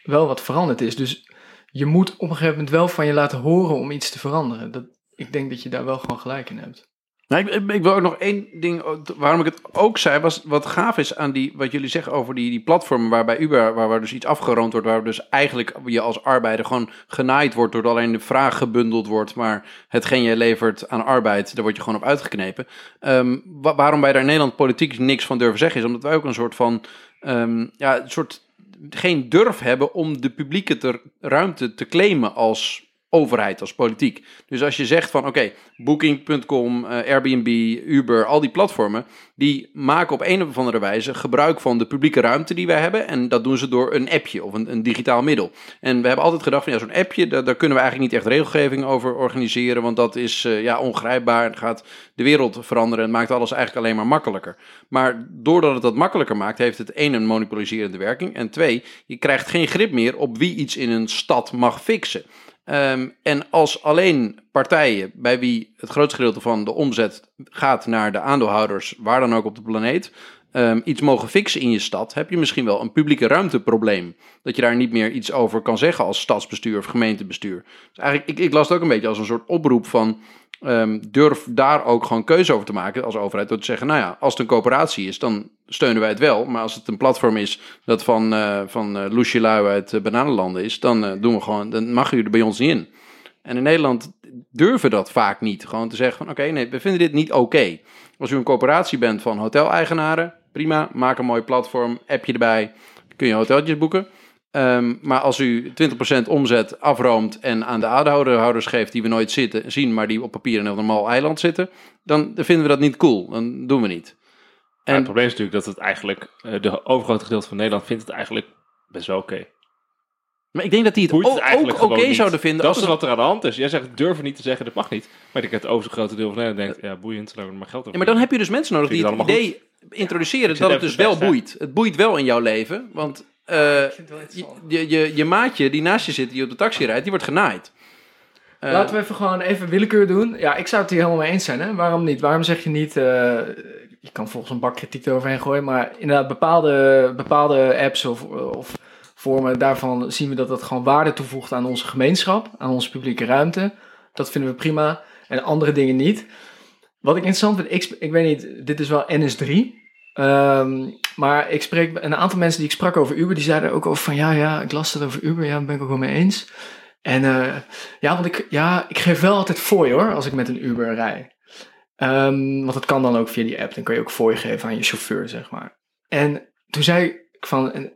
wel wat veranderd is. Dus je moet op een gegeven moment wel van je laten horen om iets te veranderen. Dat, ik denk dat je daar wel gewoon gelijk in hebt. Nou, ik, ik, wil ook nog één ding, waarom ik het ook zei, was wat gaaf is aan die, wat jullie zeggen over die, die platformen waarbij Uber, waar, waar dus iets afgeroond wordt, waar dus eigenlijk je als arbeider gewoon genaaid wordt, doordat alleen de vraag gebundeld wordt, maar hetgeen je levert aan arbeid, daar word je gewoon op uitgeknepen. Ehm, wa- waarom wij daar in Nederland politiek niks van durven zeggen, is omdat wij ook een soort van, ehm, ja, een soort geen durf hebben om de publieke ter, ruimte te claimen als overheid, als politiek. Dus als je zegt van oké, Booking.com, eh, Airbnb, Uber, al die platformen, die maken op een of andere wijze gebruik van de publieke ruimte die wij hebben. En dat doen ze door een appje of een, een digitaal middel. En we hebben altijd gedacht van ja, zo'n appje, daar, kunnen we eigenlijk niet echt regelgeving over organiseren, want dat is eh, ja, ongrijpbaar. Het gaat de wereld veranderen en maakt alles eigenlijk alleen maar makkelijker. Maar doordat het dat makkelijker maakt, heeft het één een monopoliserende werking. En twee, je krijgt geen grip meer op wie iets in een stad mag fixen. Ehm, en als alleen partijen bij wie het grootste gedeelte van de omzet gaat naar de aandeelhouders, waar dan ook op de planeet, ehm, iets mogen fixen in je stad, heb je misschien wel een publieke ruimteprobleem. Dat je daar niet meer iets over kan zeggen als stadsbestuur of gemeentebestuur. Dus eigenlijk, ik, ik las het ook een beetje als een soort oproep van. Ehm, durf daar ook gewoon keuze over te maken als overheid. Door te zeggen, nou ja, als het een coöperatie is, dan steunen wij het wel. Maar als het een platform is dat van, eh van eh, Lui uit eh, Bananenlanden is, dan doen we gewoon, dan mag u er bij ons niet in. En in Nederland durven dat vaak niet. Gewoon te zeggen van oké, nee, we vinden dit niet oké. Als u een coöperatie bent van hoteleigenaren, prima, maak een mooi platform, appje erbij, kun je hoteltjes boeken. Ehm, maar als u 20% omzet afroomt en aan de aandeelhouders geeft die we nooit zitten, zien, maar die op papier in een normaal eiland zitten, dan vinden we dat niet cool. Dan doen we niet. En het probleem is natuurlijk dat het eigenlijk, eh, de overgrote gedeelte van Nederland vindt het eigenlijk best wel oké. Maar ik denk dat die het, Boeit ook- oké zouden vinden. Dat als is wat er aan de hand is. Jij zegt, durf niet te zeggen, dat mag niet. Maar ik denk dat het overgrote deel van Nederland denkt, ja, boeiend, laten we maar geld over Ja, maar dan heb je dus mensen nodig die het idee introduceren dat het dus wel best, boeit. Het boeit wel in jouw leven, want je, je, je, je maatje die naast je zit, die op de taxi rijdt, die wordt genaaid. Eh, Laten we even gewoon even willekeur doen. Ja, ik zou het hier helemaal mee eens zijn. Hè? Waarom niet? Waarom zeg je niet... eh, je kan volgens een bak kritiek eroverheen gooien, maar inderdaad bepaalde, bepaalde apps of, of vormen, daarvan zien we dat dat gewoon waarde toevoegt aan onze gemeenschap, aan onze publieke ruimte. Dat vinden we prima. En andere dingen niet. Wat ik interessant vind, ik, ik weet niet, dit is wel NS3. Ehm, maar ik spreek een aantal mensen die ik sprak over Uber, die zeiden ook over van ja, ja, ik las het over Uber, ja, daar ben ik ook wel mee eens. En eh, ja, want ik, ja, ik geef wel altijd fooi hoor, als ik met een Uber rij. Ehm, want dat kan dan ook via die app. Dan kan je ook fooi geven aan je chauffeur, zeg maar. En toen zei ik van, en,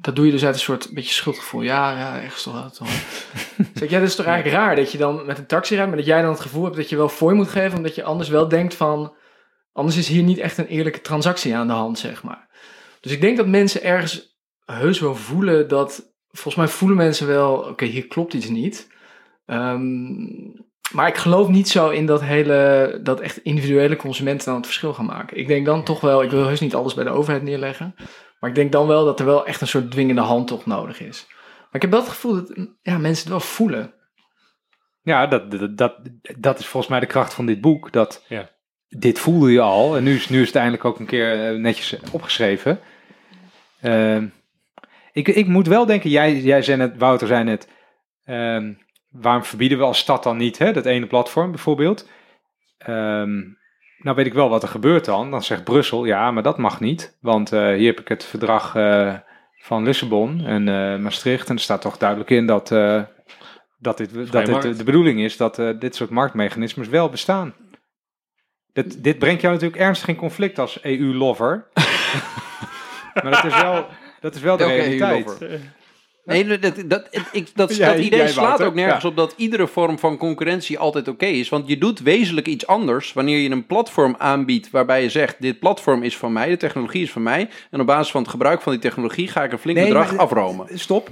dat doe je dus uit een soort beetje schuldgevoel. Ja, ja, echt toch. Dat toch. <laughs> zeg ja, dat is toch eigenlijk raar dat je dan met een taxi rijdt, maar dat jij dan het gevoel hebt dat je wel fooi moet geven, omdat je anders wel denkt van, anders is hier niet echt een eerlijke transactie aan de hand, zeg maar. Dus ik denk dat mensen ergens heus wel voelen dat, volgens mij voelen mensen wel, oké, hier klopt iets niet. Ehm, maar ik geloof niet zo in dat hele, dat echt individuele consumenten dan het verschil gaan maken. Ik denk dan toch wel, ik wil heus niet alles bij de overheid neerleggen. Maar ik denk dan wel dat er wel echt een soort dwingende handtocht nodig is. Maar ik heb wel het gevoel dat ja, mensen het wel voelen. Ja, dat, dat, dat, dat is volgens mij de kracht van dit boek. Dat Ja. Dit voelde je al. En nu is, nu is het eindelijk ook een keer eh, netjes opgeschreven. Ehm, ik, ik moet wel denken, jij, jij zei net, Wouter zei net, ehm, waarom verbieden we als stad dan niet hè, dat ene platform bijvoorbeeld? Ehm, nou weet ik wel wat er gebeurt dan. Dan zegt Brussel, ja, maar dat mag niet. Want eh, hier heb ik het verdrag eh, van Lissabon en Maastricht. En er staat toch duidelijk in dat, dat, dit, dat dit de, bedoeling is dat dit soort marktmechanismes wel bestaan. Dit, dit brengt jou natuurlijk ernstig in conflict als EU-lover. <laughs> maar dat is wel, dat is wel de Welke realiteit. Nee, dat, dat, dat, ik, dat, Jij- dat idee slaat ook nergens Ja. op dat iedere vorm van concurrentie altijd oké is. Want je doet wezenlijk iets anders wanneer je een platform aanbiedt waarbij je zegt: Dit platform is van mij, de technologie is van mij. En op basis van het gebruik van die technologie ga ik een flink Nee, bedrag maar- afromen. Stop.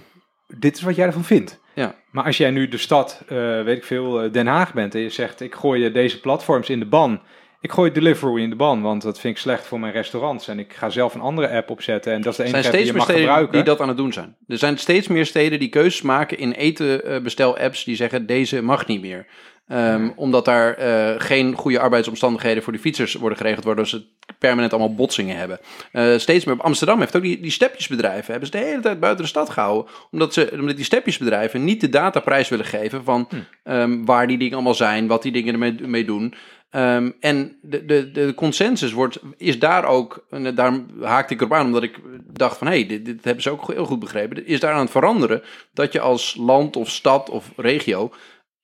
Dit is wat jij ervan vindt. Ja. Maar als jij nu de stad, eh, weet ik veel, eh, Den Haag bent en je zegt: Ik gooi je deze platforms in de ban. Ik gooi Deliveroo in de ban, want dat vind ik slecht voor mijn restaurants. En ik ga zelf een andere app opzetten en dat is de enige app die je mag gebruiken. die dat aan het doen zijn. Er zijn steeds meer steden die keuzes maken in eten-bestel-apps die zeggen: Deze mag niet meer. Ehm, Omdat daar eh, geen goede arbeidsomstandigheden voor de fietsers worden geregeld, waardoor ze permanent allemaal botsingen hebben. Eh, steeds meer. Amsterdam heeft ook die, die stepjesbedrijven, hebben ze de hele tijd buiten de stad gehouden, omdat, ze, omdat die stepjesbedrijven niet de dataprijs willen geven van ehm, waar die dingen allemaal zijn, wat die dingen ermee mee doen. Ehm, en de, de, de consensus wordt, is daar ook, en daar haakte ik erop aan, omdat ik dacht van, hé, hey, dit, dit hebben ze ook heel goed begrepen, is daar aan het veranderen dat je als land of stad of regio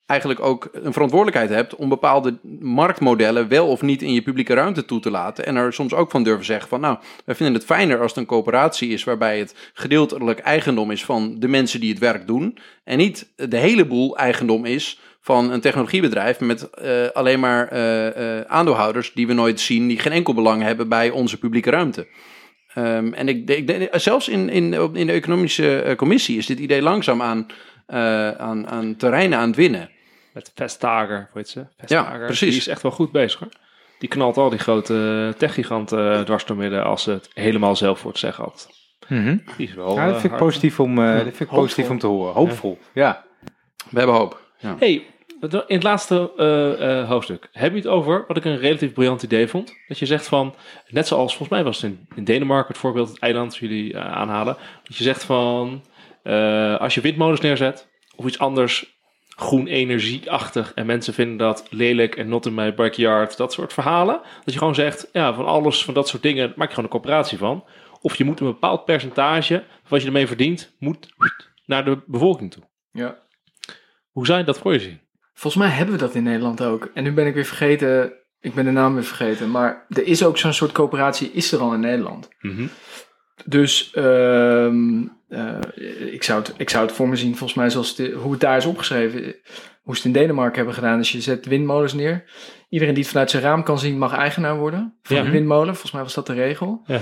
eigenlijk ook een verantwoordelijkheid hebt om bepaalde marktmodellen wel of niet in je publieke ruimte toe te laten. En er soms ook van durven zeggen van nou, wij vinden het fijner als het een coöperatie is waarbij het gedeeltelijk eigendom is van de mensen die het werk doen. En niet de hele boel eigendom is van een technologiebedrijf met eh, alleen maar eh, eh, aandeelhouders die we nooit zien, die geen enkel belang hebben bij onze publieke ruimte. Ehm, en ik, ik, denk- zelfs in, in, in de economische commissie is dit idee langzaam aan, eh, aan, aan terreinen aan het winnen. Met Vestager, weet je? Vestager, precies. Die is echt wel goed bezig hoor. Die knalt al die grote techgiganten dwars door midden als ze het helemaal zelf voor het zeggen had. Mhm. Die is wel. Ja, dat vind ik positief om, eh, dat vind ik positief om te horen. Hoopvol, ja. We hebben hoop. Ja. Hey, in het laatste eh, eh, hoofdstuk heb je het over wat ik een relatief briljant idee vond. Dat je zegt van, net zoals volgens mij was het in, in Denemarken het voorbeeld, het eiland dat jullie eh, aanhalen. Dat je zegt van, als je windmolens neerzet of iets anders groen energieachtig en mensen vinden dat lelijk en not in my backyard, dat soort verhalen. Dat je gewoon zegt, ja, van alles, van dat soort dingen, maak je gewoon een coöperatie van. Of je moet een bepaald percentage van wat je ermee verdient, moet naar de bevolking toe. Ja. Hoe zou je dat voor je zien? Volgens mij hebben we dat in Nederland ook. En nu ben ik weer vergeten, ik ben de naam weer vergeten. Maar er is ook zo'n soort coöperatie, is er al in Nederland. Mhm. Dus ehm, eh, ik, zou het, ik zou het voor me zien, volgens mij zoals hoe het daar is opgeschreven. Hoe ze het in Denemarken hebben gedaan. Dus je zet windmolens neer. Iedereen die het vanuit zijn raam kan zien, mag eigenaar worden van Ja. een windmolen. Volgens mij was dat de regel. Ja.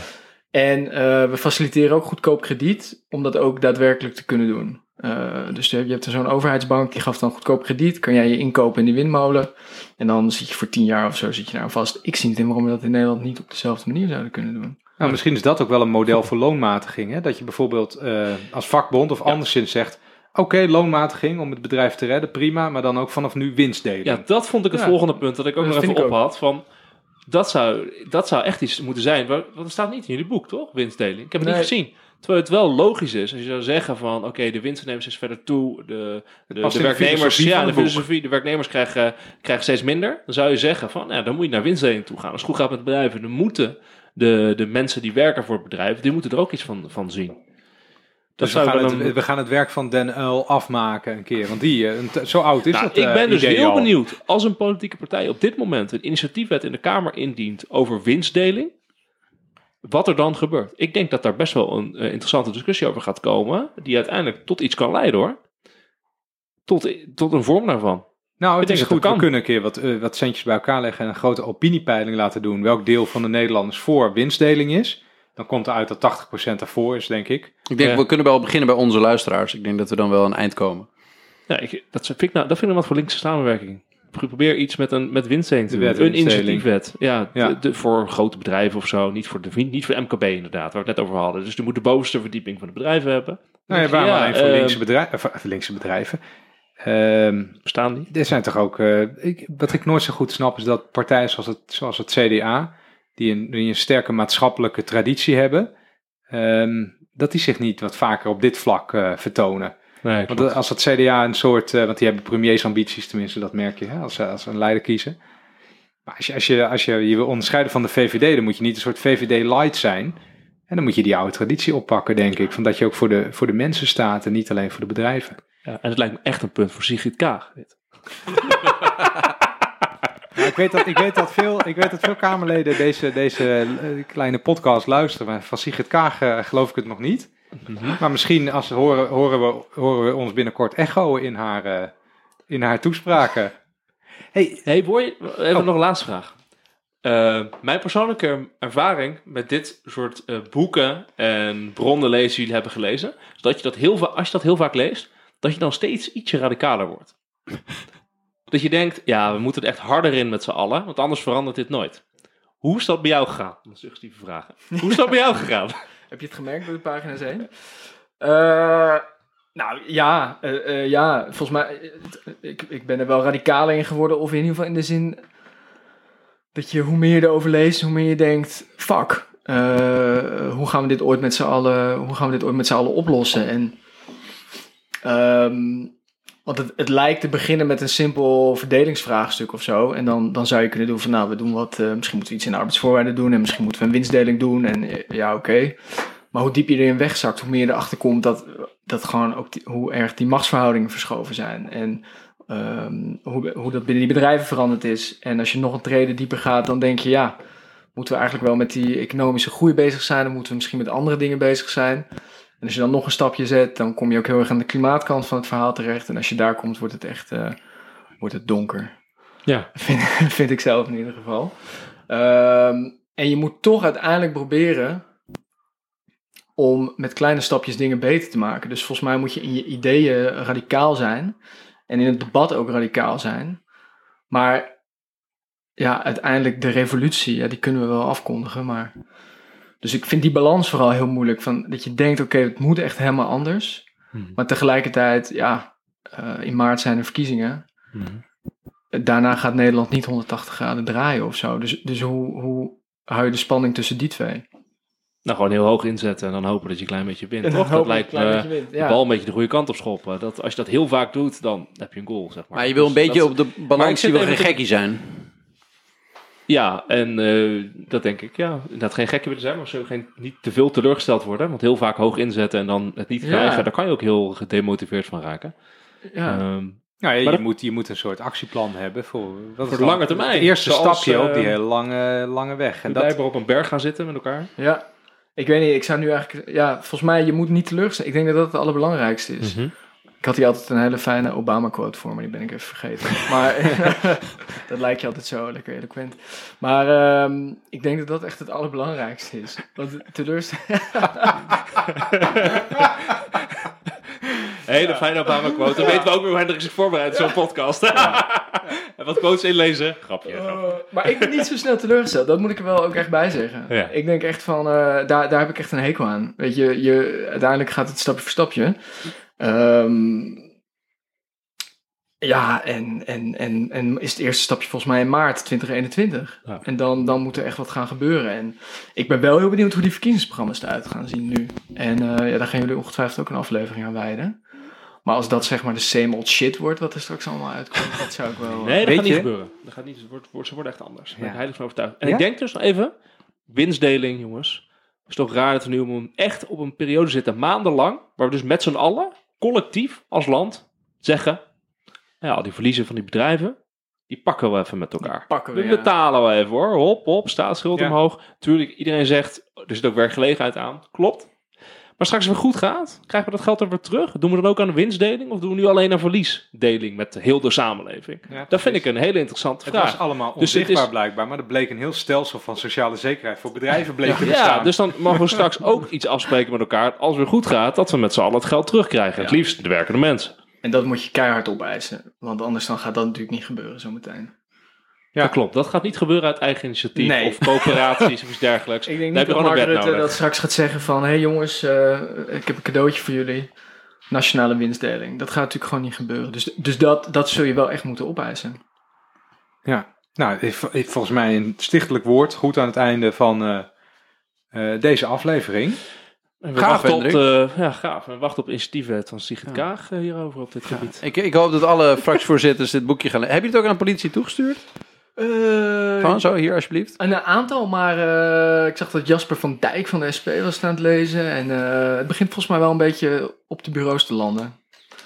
En eh, we faciliteren ook goedkoop krediet om dat ook daadwerkelijk te kunnen doen. Eh, dus je je hebt er zo'n overheidsbank, die gaf dan goedkoop krediet. Kan jij je inkopen in die windmolen. En dan zit je voor tien jaar of zo zit je daar vast. Ik zie niet in waarom we dat in Nederland niet op dezelfde manier zouden kunnen doen. Nou, misschien is dat ook wel een model voor loonmatiging. Hè? Dat je bijvoorbeeld eh, als vakbond of anderszins zegt... Oké, loonmatiging om het bedrijf te redden, prima. Maar dan ook vanaf nu winstdeling. Ja, dat vond ik het Ja. volgende punt dat ik ook Dat nog even op ook. had. Van, dat, zou, dat zou echt iets moeten zijn. wa- Want er staat niet in jullie boek, toch? Winstdeling. Ik heb het Nee. niet gezien. Terwijl het wel logisch is. Als je zou zeggen van, oké, de winstnemers is verder toe. De, de, de de werknemers, filosofie ja, de filosofie, de werknemers krijgen, krijgen steeds minder. Dan zou je zeggen van, ja, dan moet je naar winstdeling toe gaan. Als het goed gaat met bedrijven, dan moeten de, de mensen die werken voor het bedrijf, die moeten er ook iets van, van zien. Dat Dus we zou gaan, dan het, we gaan het werk van Den Uil afmaken een keer. Want die, eh, zo oud is Nou, dat ik eh, ben dus heel al. benieuwd. Als een politieke partij op dit moment een initiatiefwet in de Kamer indient over winstdeling, wat er dan gebeurt. Ik denk dat daar best wel een eh, interessante discussie over gaat komen, die uiteindelijk tot iets kan leiden hoor. Tot, tot een vorm daarvan. Nou, het Ik denk is goed. dat We kunnen een keer wat, eh, wat centjes bij elkaar leggen en een grote opiniepeiling laten doen. Welk deel van de Nederlanders voor winstdeling is. Dan komt er uit dat 80% ervoor is, denk ik. Ik denk, Ja. we kunnen wel beginnen bij onze luisteraars. Ik denk dat we dan wel een eind komen. Ja, ik, dat, vind ik nou, dat vind ik wat voor linkse samenwerking. Probeer iets met, een, met winstdeling te doen. wet Een initiatiefwet. Ja, Ja. de- de- voor grote bedrijven of zo. Niet voor, de, niet voor MKB inderdaad, waar we het net over hadden. Dus je moet de bovenste verdieping van de bedrijven hebben. Nou ja, waarom alleen voor eh, linkse, bedrijven, of, linkse bedrijven? Ehm, Bestaan die? er zijn toch ook... eh, ik, wat ik nooit zo goed snap is dat partijen zoals het, zoals het CDA... Die een, die een sterke maatschappelijke traditie hebben... ehm, dat die zich niet wat vaker op dit vlak eh, vertonen. Nee, Want als het CDA een soort, eh, want die hebben premiersambities tenminste, dat merk je hè, als, ze- als ze een leider kiezen. Maar als je, als, je, als je je wil onderscheiden van de VVD, dan moet je niet een soort VVD-light zijn. En dan moet je die oude traditie oppakken, denk ik. Van dat je ook voor de, voor de mensen staat en niet alleen voor de bedrijven. Ja, en het lijkt me echt een punt voor Sigrid Kaag. Dit. <laughs> Maar ik, weet dat, ik, weet dat veel, ik weet dat veel Kamerleden deze, deze eh, kleine podcast luisteren. Maar van Sigrid Kaag eh, geloof ik het nog niet. Maar misschien als, horen, horen, we, horen we ons binnenkort echoen in haar, eh, in haar toespraken. Hey, Hey boy, even Oh. nog een laatste vraag. Eh, mijn persoonlijke ervaring met dit soort eh, boeken en bronnen lezen die jullie hebben gelezen, is dat je dat heel als je dat heel vaak leest, dat je dan steeds ietsje radicaler wordt. <laughs> dat je denkt, ja, we moeten er echt harder in met z'n allen, want anders verandert dit nooit. Hoe is dat bij jou gegaan? Een suggestieve vraag. Hoe is dat bij jou gegaan? <laughs> Heb je het gemerkt door de pagina's heen? Eh, nou ja, eh, eh, ja, volgens mij, ik, ik ben er wel radicaler in geworden. Of in ieder geval in de zin dat je, hoe meer je erover leest, hoe meer je denkt, fuck, hoe gaan we dit ooit met z'n allen, hoe gaan we dit ooit met z'n allen oplossen? En, ehm, want het, lijkt te beginnen met een simpel verdelingsvraagstuk of zo. En dan, dan zou je kunnen doen van, nou, we doen wat, eh, misschien moeten we iets in de arbeidsvoorwaarden doen. En misschien moeten we een winstdeling doen. En eh, ja, oké. Maar hoe diep je erin wegzakt, hoe meer je erachter komt dat, dat gewoon ook hoe erg die machtsverhoudingen verschoven zijn. En ehm, hoe, hoe dat binnen die bedrijven veranderd is. En als je nog een trede dieper gaat, dan denk je, ja, moeten we eigenlijk wel met die economische groei bezig zijn? Dan moeten we misschien met andere dingen bezig zijn. En als je dan nog een stapje zet, dan kom je ook heel erg aan de klimaatkant van het verhaal terecht. En als je daar komt, wordt het echt eh, wordt het donker. Ja. <laughs> Vind, vind ik zelf in ieder geval. Ehm, en je moet toch uiteindelijk proberen om met kleine stapjes dingen beter te maken. Dus volgens mij moet je in je ideeën radicaal zijn. En in het debat ook radicaal zijn. Maar ja, uiteindelijk de revolutie, ja, die kunnen we wel afkondigen. Maar... Dus ik vind die balans vooral heel moeilijk. Van, dat je denkt, oké, het moet echt helemaal anders. Hmm. Maar tegelijkertijd, ja, eh, in maart zijn er verkiezingen. Hmm. Daarna gaat Nederland niet 180 graden draaien of zo. Dus, dus hoe, hoe hou je de spanning tussen die twee? Nou, gewoon heel hoog inzetten en dan hopen dat je een klein beetje wint. Toch? Dat hopen lijkt je me de bal een beetje de goede kant op schoppen. Dat, als je dat heel vaak doet, dan heb je een goal, zeg maar. Maar je wil een Dus beetje op de balans we even geen gekkie zijn. Ja, en eh, dat denk ik, ja. Dat geen gekken willen zijn, maar zo geen, niet te veel teleurgesteld worden. Want heel vaak hoog inzetten en dan het niet Ja. krijgen, daar kan je ook heel gedemotiveerd van raken. Ja. Ehm, Ja, je, dat- moet, je moet een soort actieplan hebben voor, wat is de lange termijn. Het eerste Zoals, stapje op die eh, hele lange, lange weg. En dat, blijkbaar op een berg gaan zitten met elkaar. ja. Ik weet niet, ik zou nu eigenlijk... Ja, volgens mij, je moet niet teleurgesteld. Ik denk dat dat het allerbelangrijkste is. Mhm. Ik had hier altijd een hele fijne Obama-quote voor, maar die ben ik even vergeten. maar <laughs> dat lijkt je altijd zo lekker eloquent. Maar ehm, ik denk dat dat echt het allerbelangrijkste is. Want teleurstelling... <laughs> Hele fijne Obama quote. Dan weten we ook weer hoe Hendrik zich voorbereidt zo'n podcast. <laughs> en wat quotes inlezen. Grapje. grapje. Uh, maar ik ben niet zo snel teleurgesteld. Dat moet ik er wel ook echt bij zeggen. Ja. Ik denk echt van, eh, daar, daar heb ik echt een hekel aan. Weet je, je uiteindelijk gaat het stapje voor stapje. Ehm, ja, en, en, en, en is het eerste stapje volgens mij in maart 2021. Ja. En dan, dan moet er echt wat gaan gebeuren. En ik ben wel heel benieuwd hoe die verkiezingsprogramma's eruit gaan zien nu. En eh, ja, daar gaan jullie ongetwijfeld ook een aflevering aan wijden. Maar als dat zeg maar de same old shit wordt wat er straks allemaal uitkomt, dat zou ik wel... Nee, dat Weet gaat niet gebeuren. Dat gaat niet, het wordt, wordt- ze worden echt anders. Daar ben ik heilig van overtuigd. En Ja? ik denk dus nog even, winstdeling jongens. Het is toch raar dat we nu een- echt op een periode zitten, maandenlang, waar we dus met z'n allen, collectief als land, zeggen, ja, al die verliezen van die bedrijven, die pakken we even met elkaar. we, ja. betalen we even hoor. Hop, hop, staatsschuld Ja. omhoog. Tuurlijk, iedereen zegt, er zit ook werkgelegenheid aan. Klopt. Maar straks als het weer goed gaat, krijgen we dat geld er weer terug. Doen we dan ook aan de winstdeling of doen we nu alleen aan verliesdeling met heel de samenleving? Ja, Dat vind ik een hele interessante Het vraag. was allemaal Dus het onzichtbaar is- blijkbaar, maar er bleek een heel stelsel van sociale zekerheid voor bedrijven bleek te Ja, bestaan. dus dan mogen we straks ook iets afspreken met elkaar. Als het weer goed gaat, dat we met z'n allen het geld terugkrijgen. Het Ja. liefst de werkende mensen. En dat moet je keihard opeisen. Want anders dan gaat dat natuurlijk niet gebeuren zometeen. Ja. Dat klopt. Dat gaat niet gebeuren uit eigen initiatief Nee. of coöperaties <laughs> of iets dergelijks. Ik denk Daar niet heb je dat gewoon Mark een wet Rutte nodig. dat straks gaat zeggen van... Hé hey jongens, eh, ik heb een cadeautje voor jullie. Nationale winstdeling. Dat gaat natuurlijk gewoon niet gebeuren. Dus, dus dat, dat zul je wel echt moeten opeisen. Ja, nou, volgens mij een stichtelijk woord. Goed aan het einde van eh, eh, deze aflevering. En we Gaaf, wachten op, de- ja, gaaf. We wachten op initiatieven van Sigrid Kaag hierover op dit gebied. Ik, ik hoop dat alle fractievoorzitters dit boekje gaan lezen. Heb je het ook aan de politie toegestuurd? Van zo, hier alsjeblieft. Een aantal, maar eh, ik zag dat Jasper van Dijk van de SP was aan het lezen. En eh, het begint volgens mij wel een beetje op de bureaus te landen.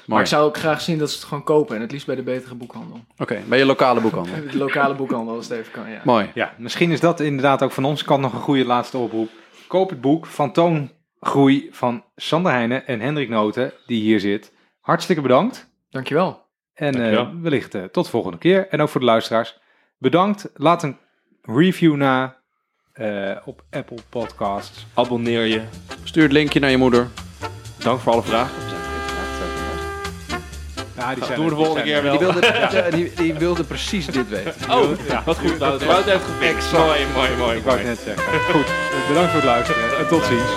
Maar ik zou ook graag zien dat ze het gewoon kopen. En het liefst bij de betere boekhandel. Oké, bij je lokale boekhandel. <laughs> De lokale boekhandel als het even kan, ja. Mooi. Ja, misschien is dat inderdaad ook van onze kant nog een goede laatste oproep. Koop het boek Fantoomgroei van Sander Heijnen en Hendrik Noten, die hier zit. Hartstikke bedankt. Dankjewel. En eh, Dankjewel. wellicht eh, tot de volgende keer. En ook voor de luisteraars. Bedankt. Laat een review na eh, op Apple Podcasts. Abonneer je. Stuur het linkje naar je moeder. Dank voor alle vragen. Ja, die Dat doen we de volgende keer wel. Die wilde, die, die wilde precies dit weten. Oh, wat goed. Wout Wout heeft gefixt. Mooi, mooi, mooi. Ik wou het net zeggen. Goed, bedankt voor het luisteren en tot ziens.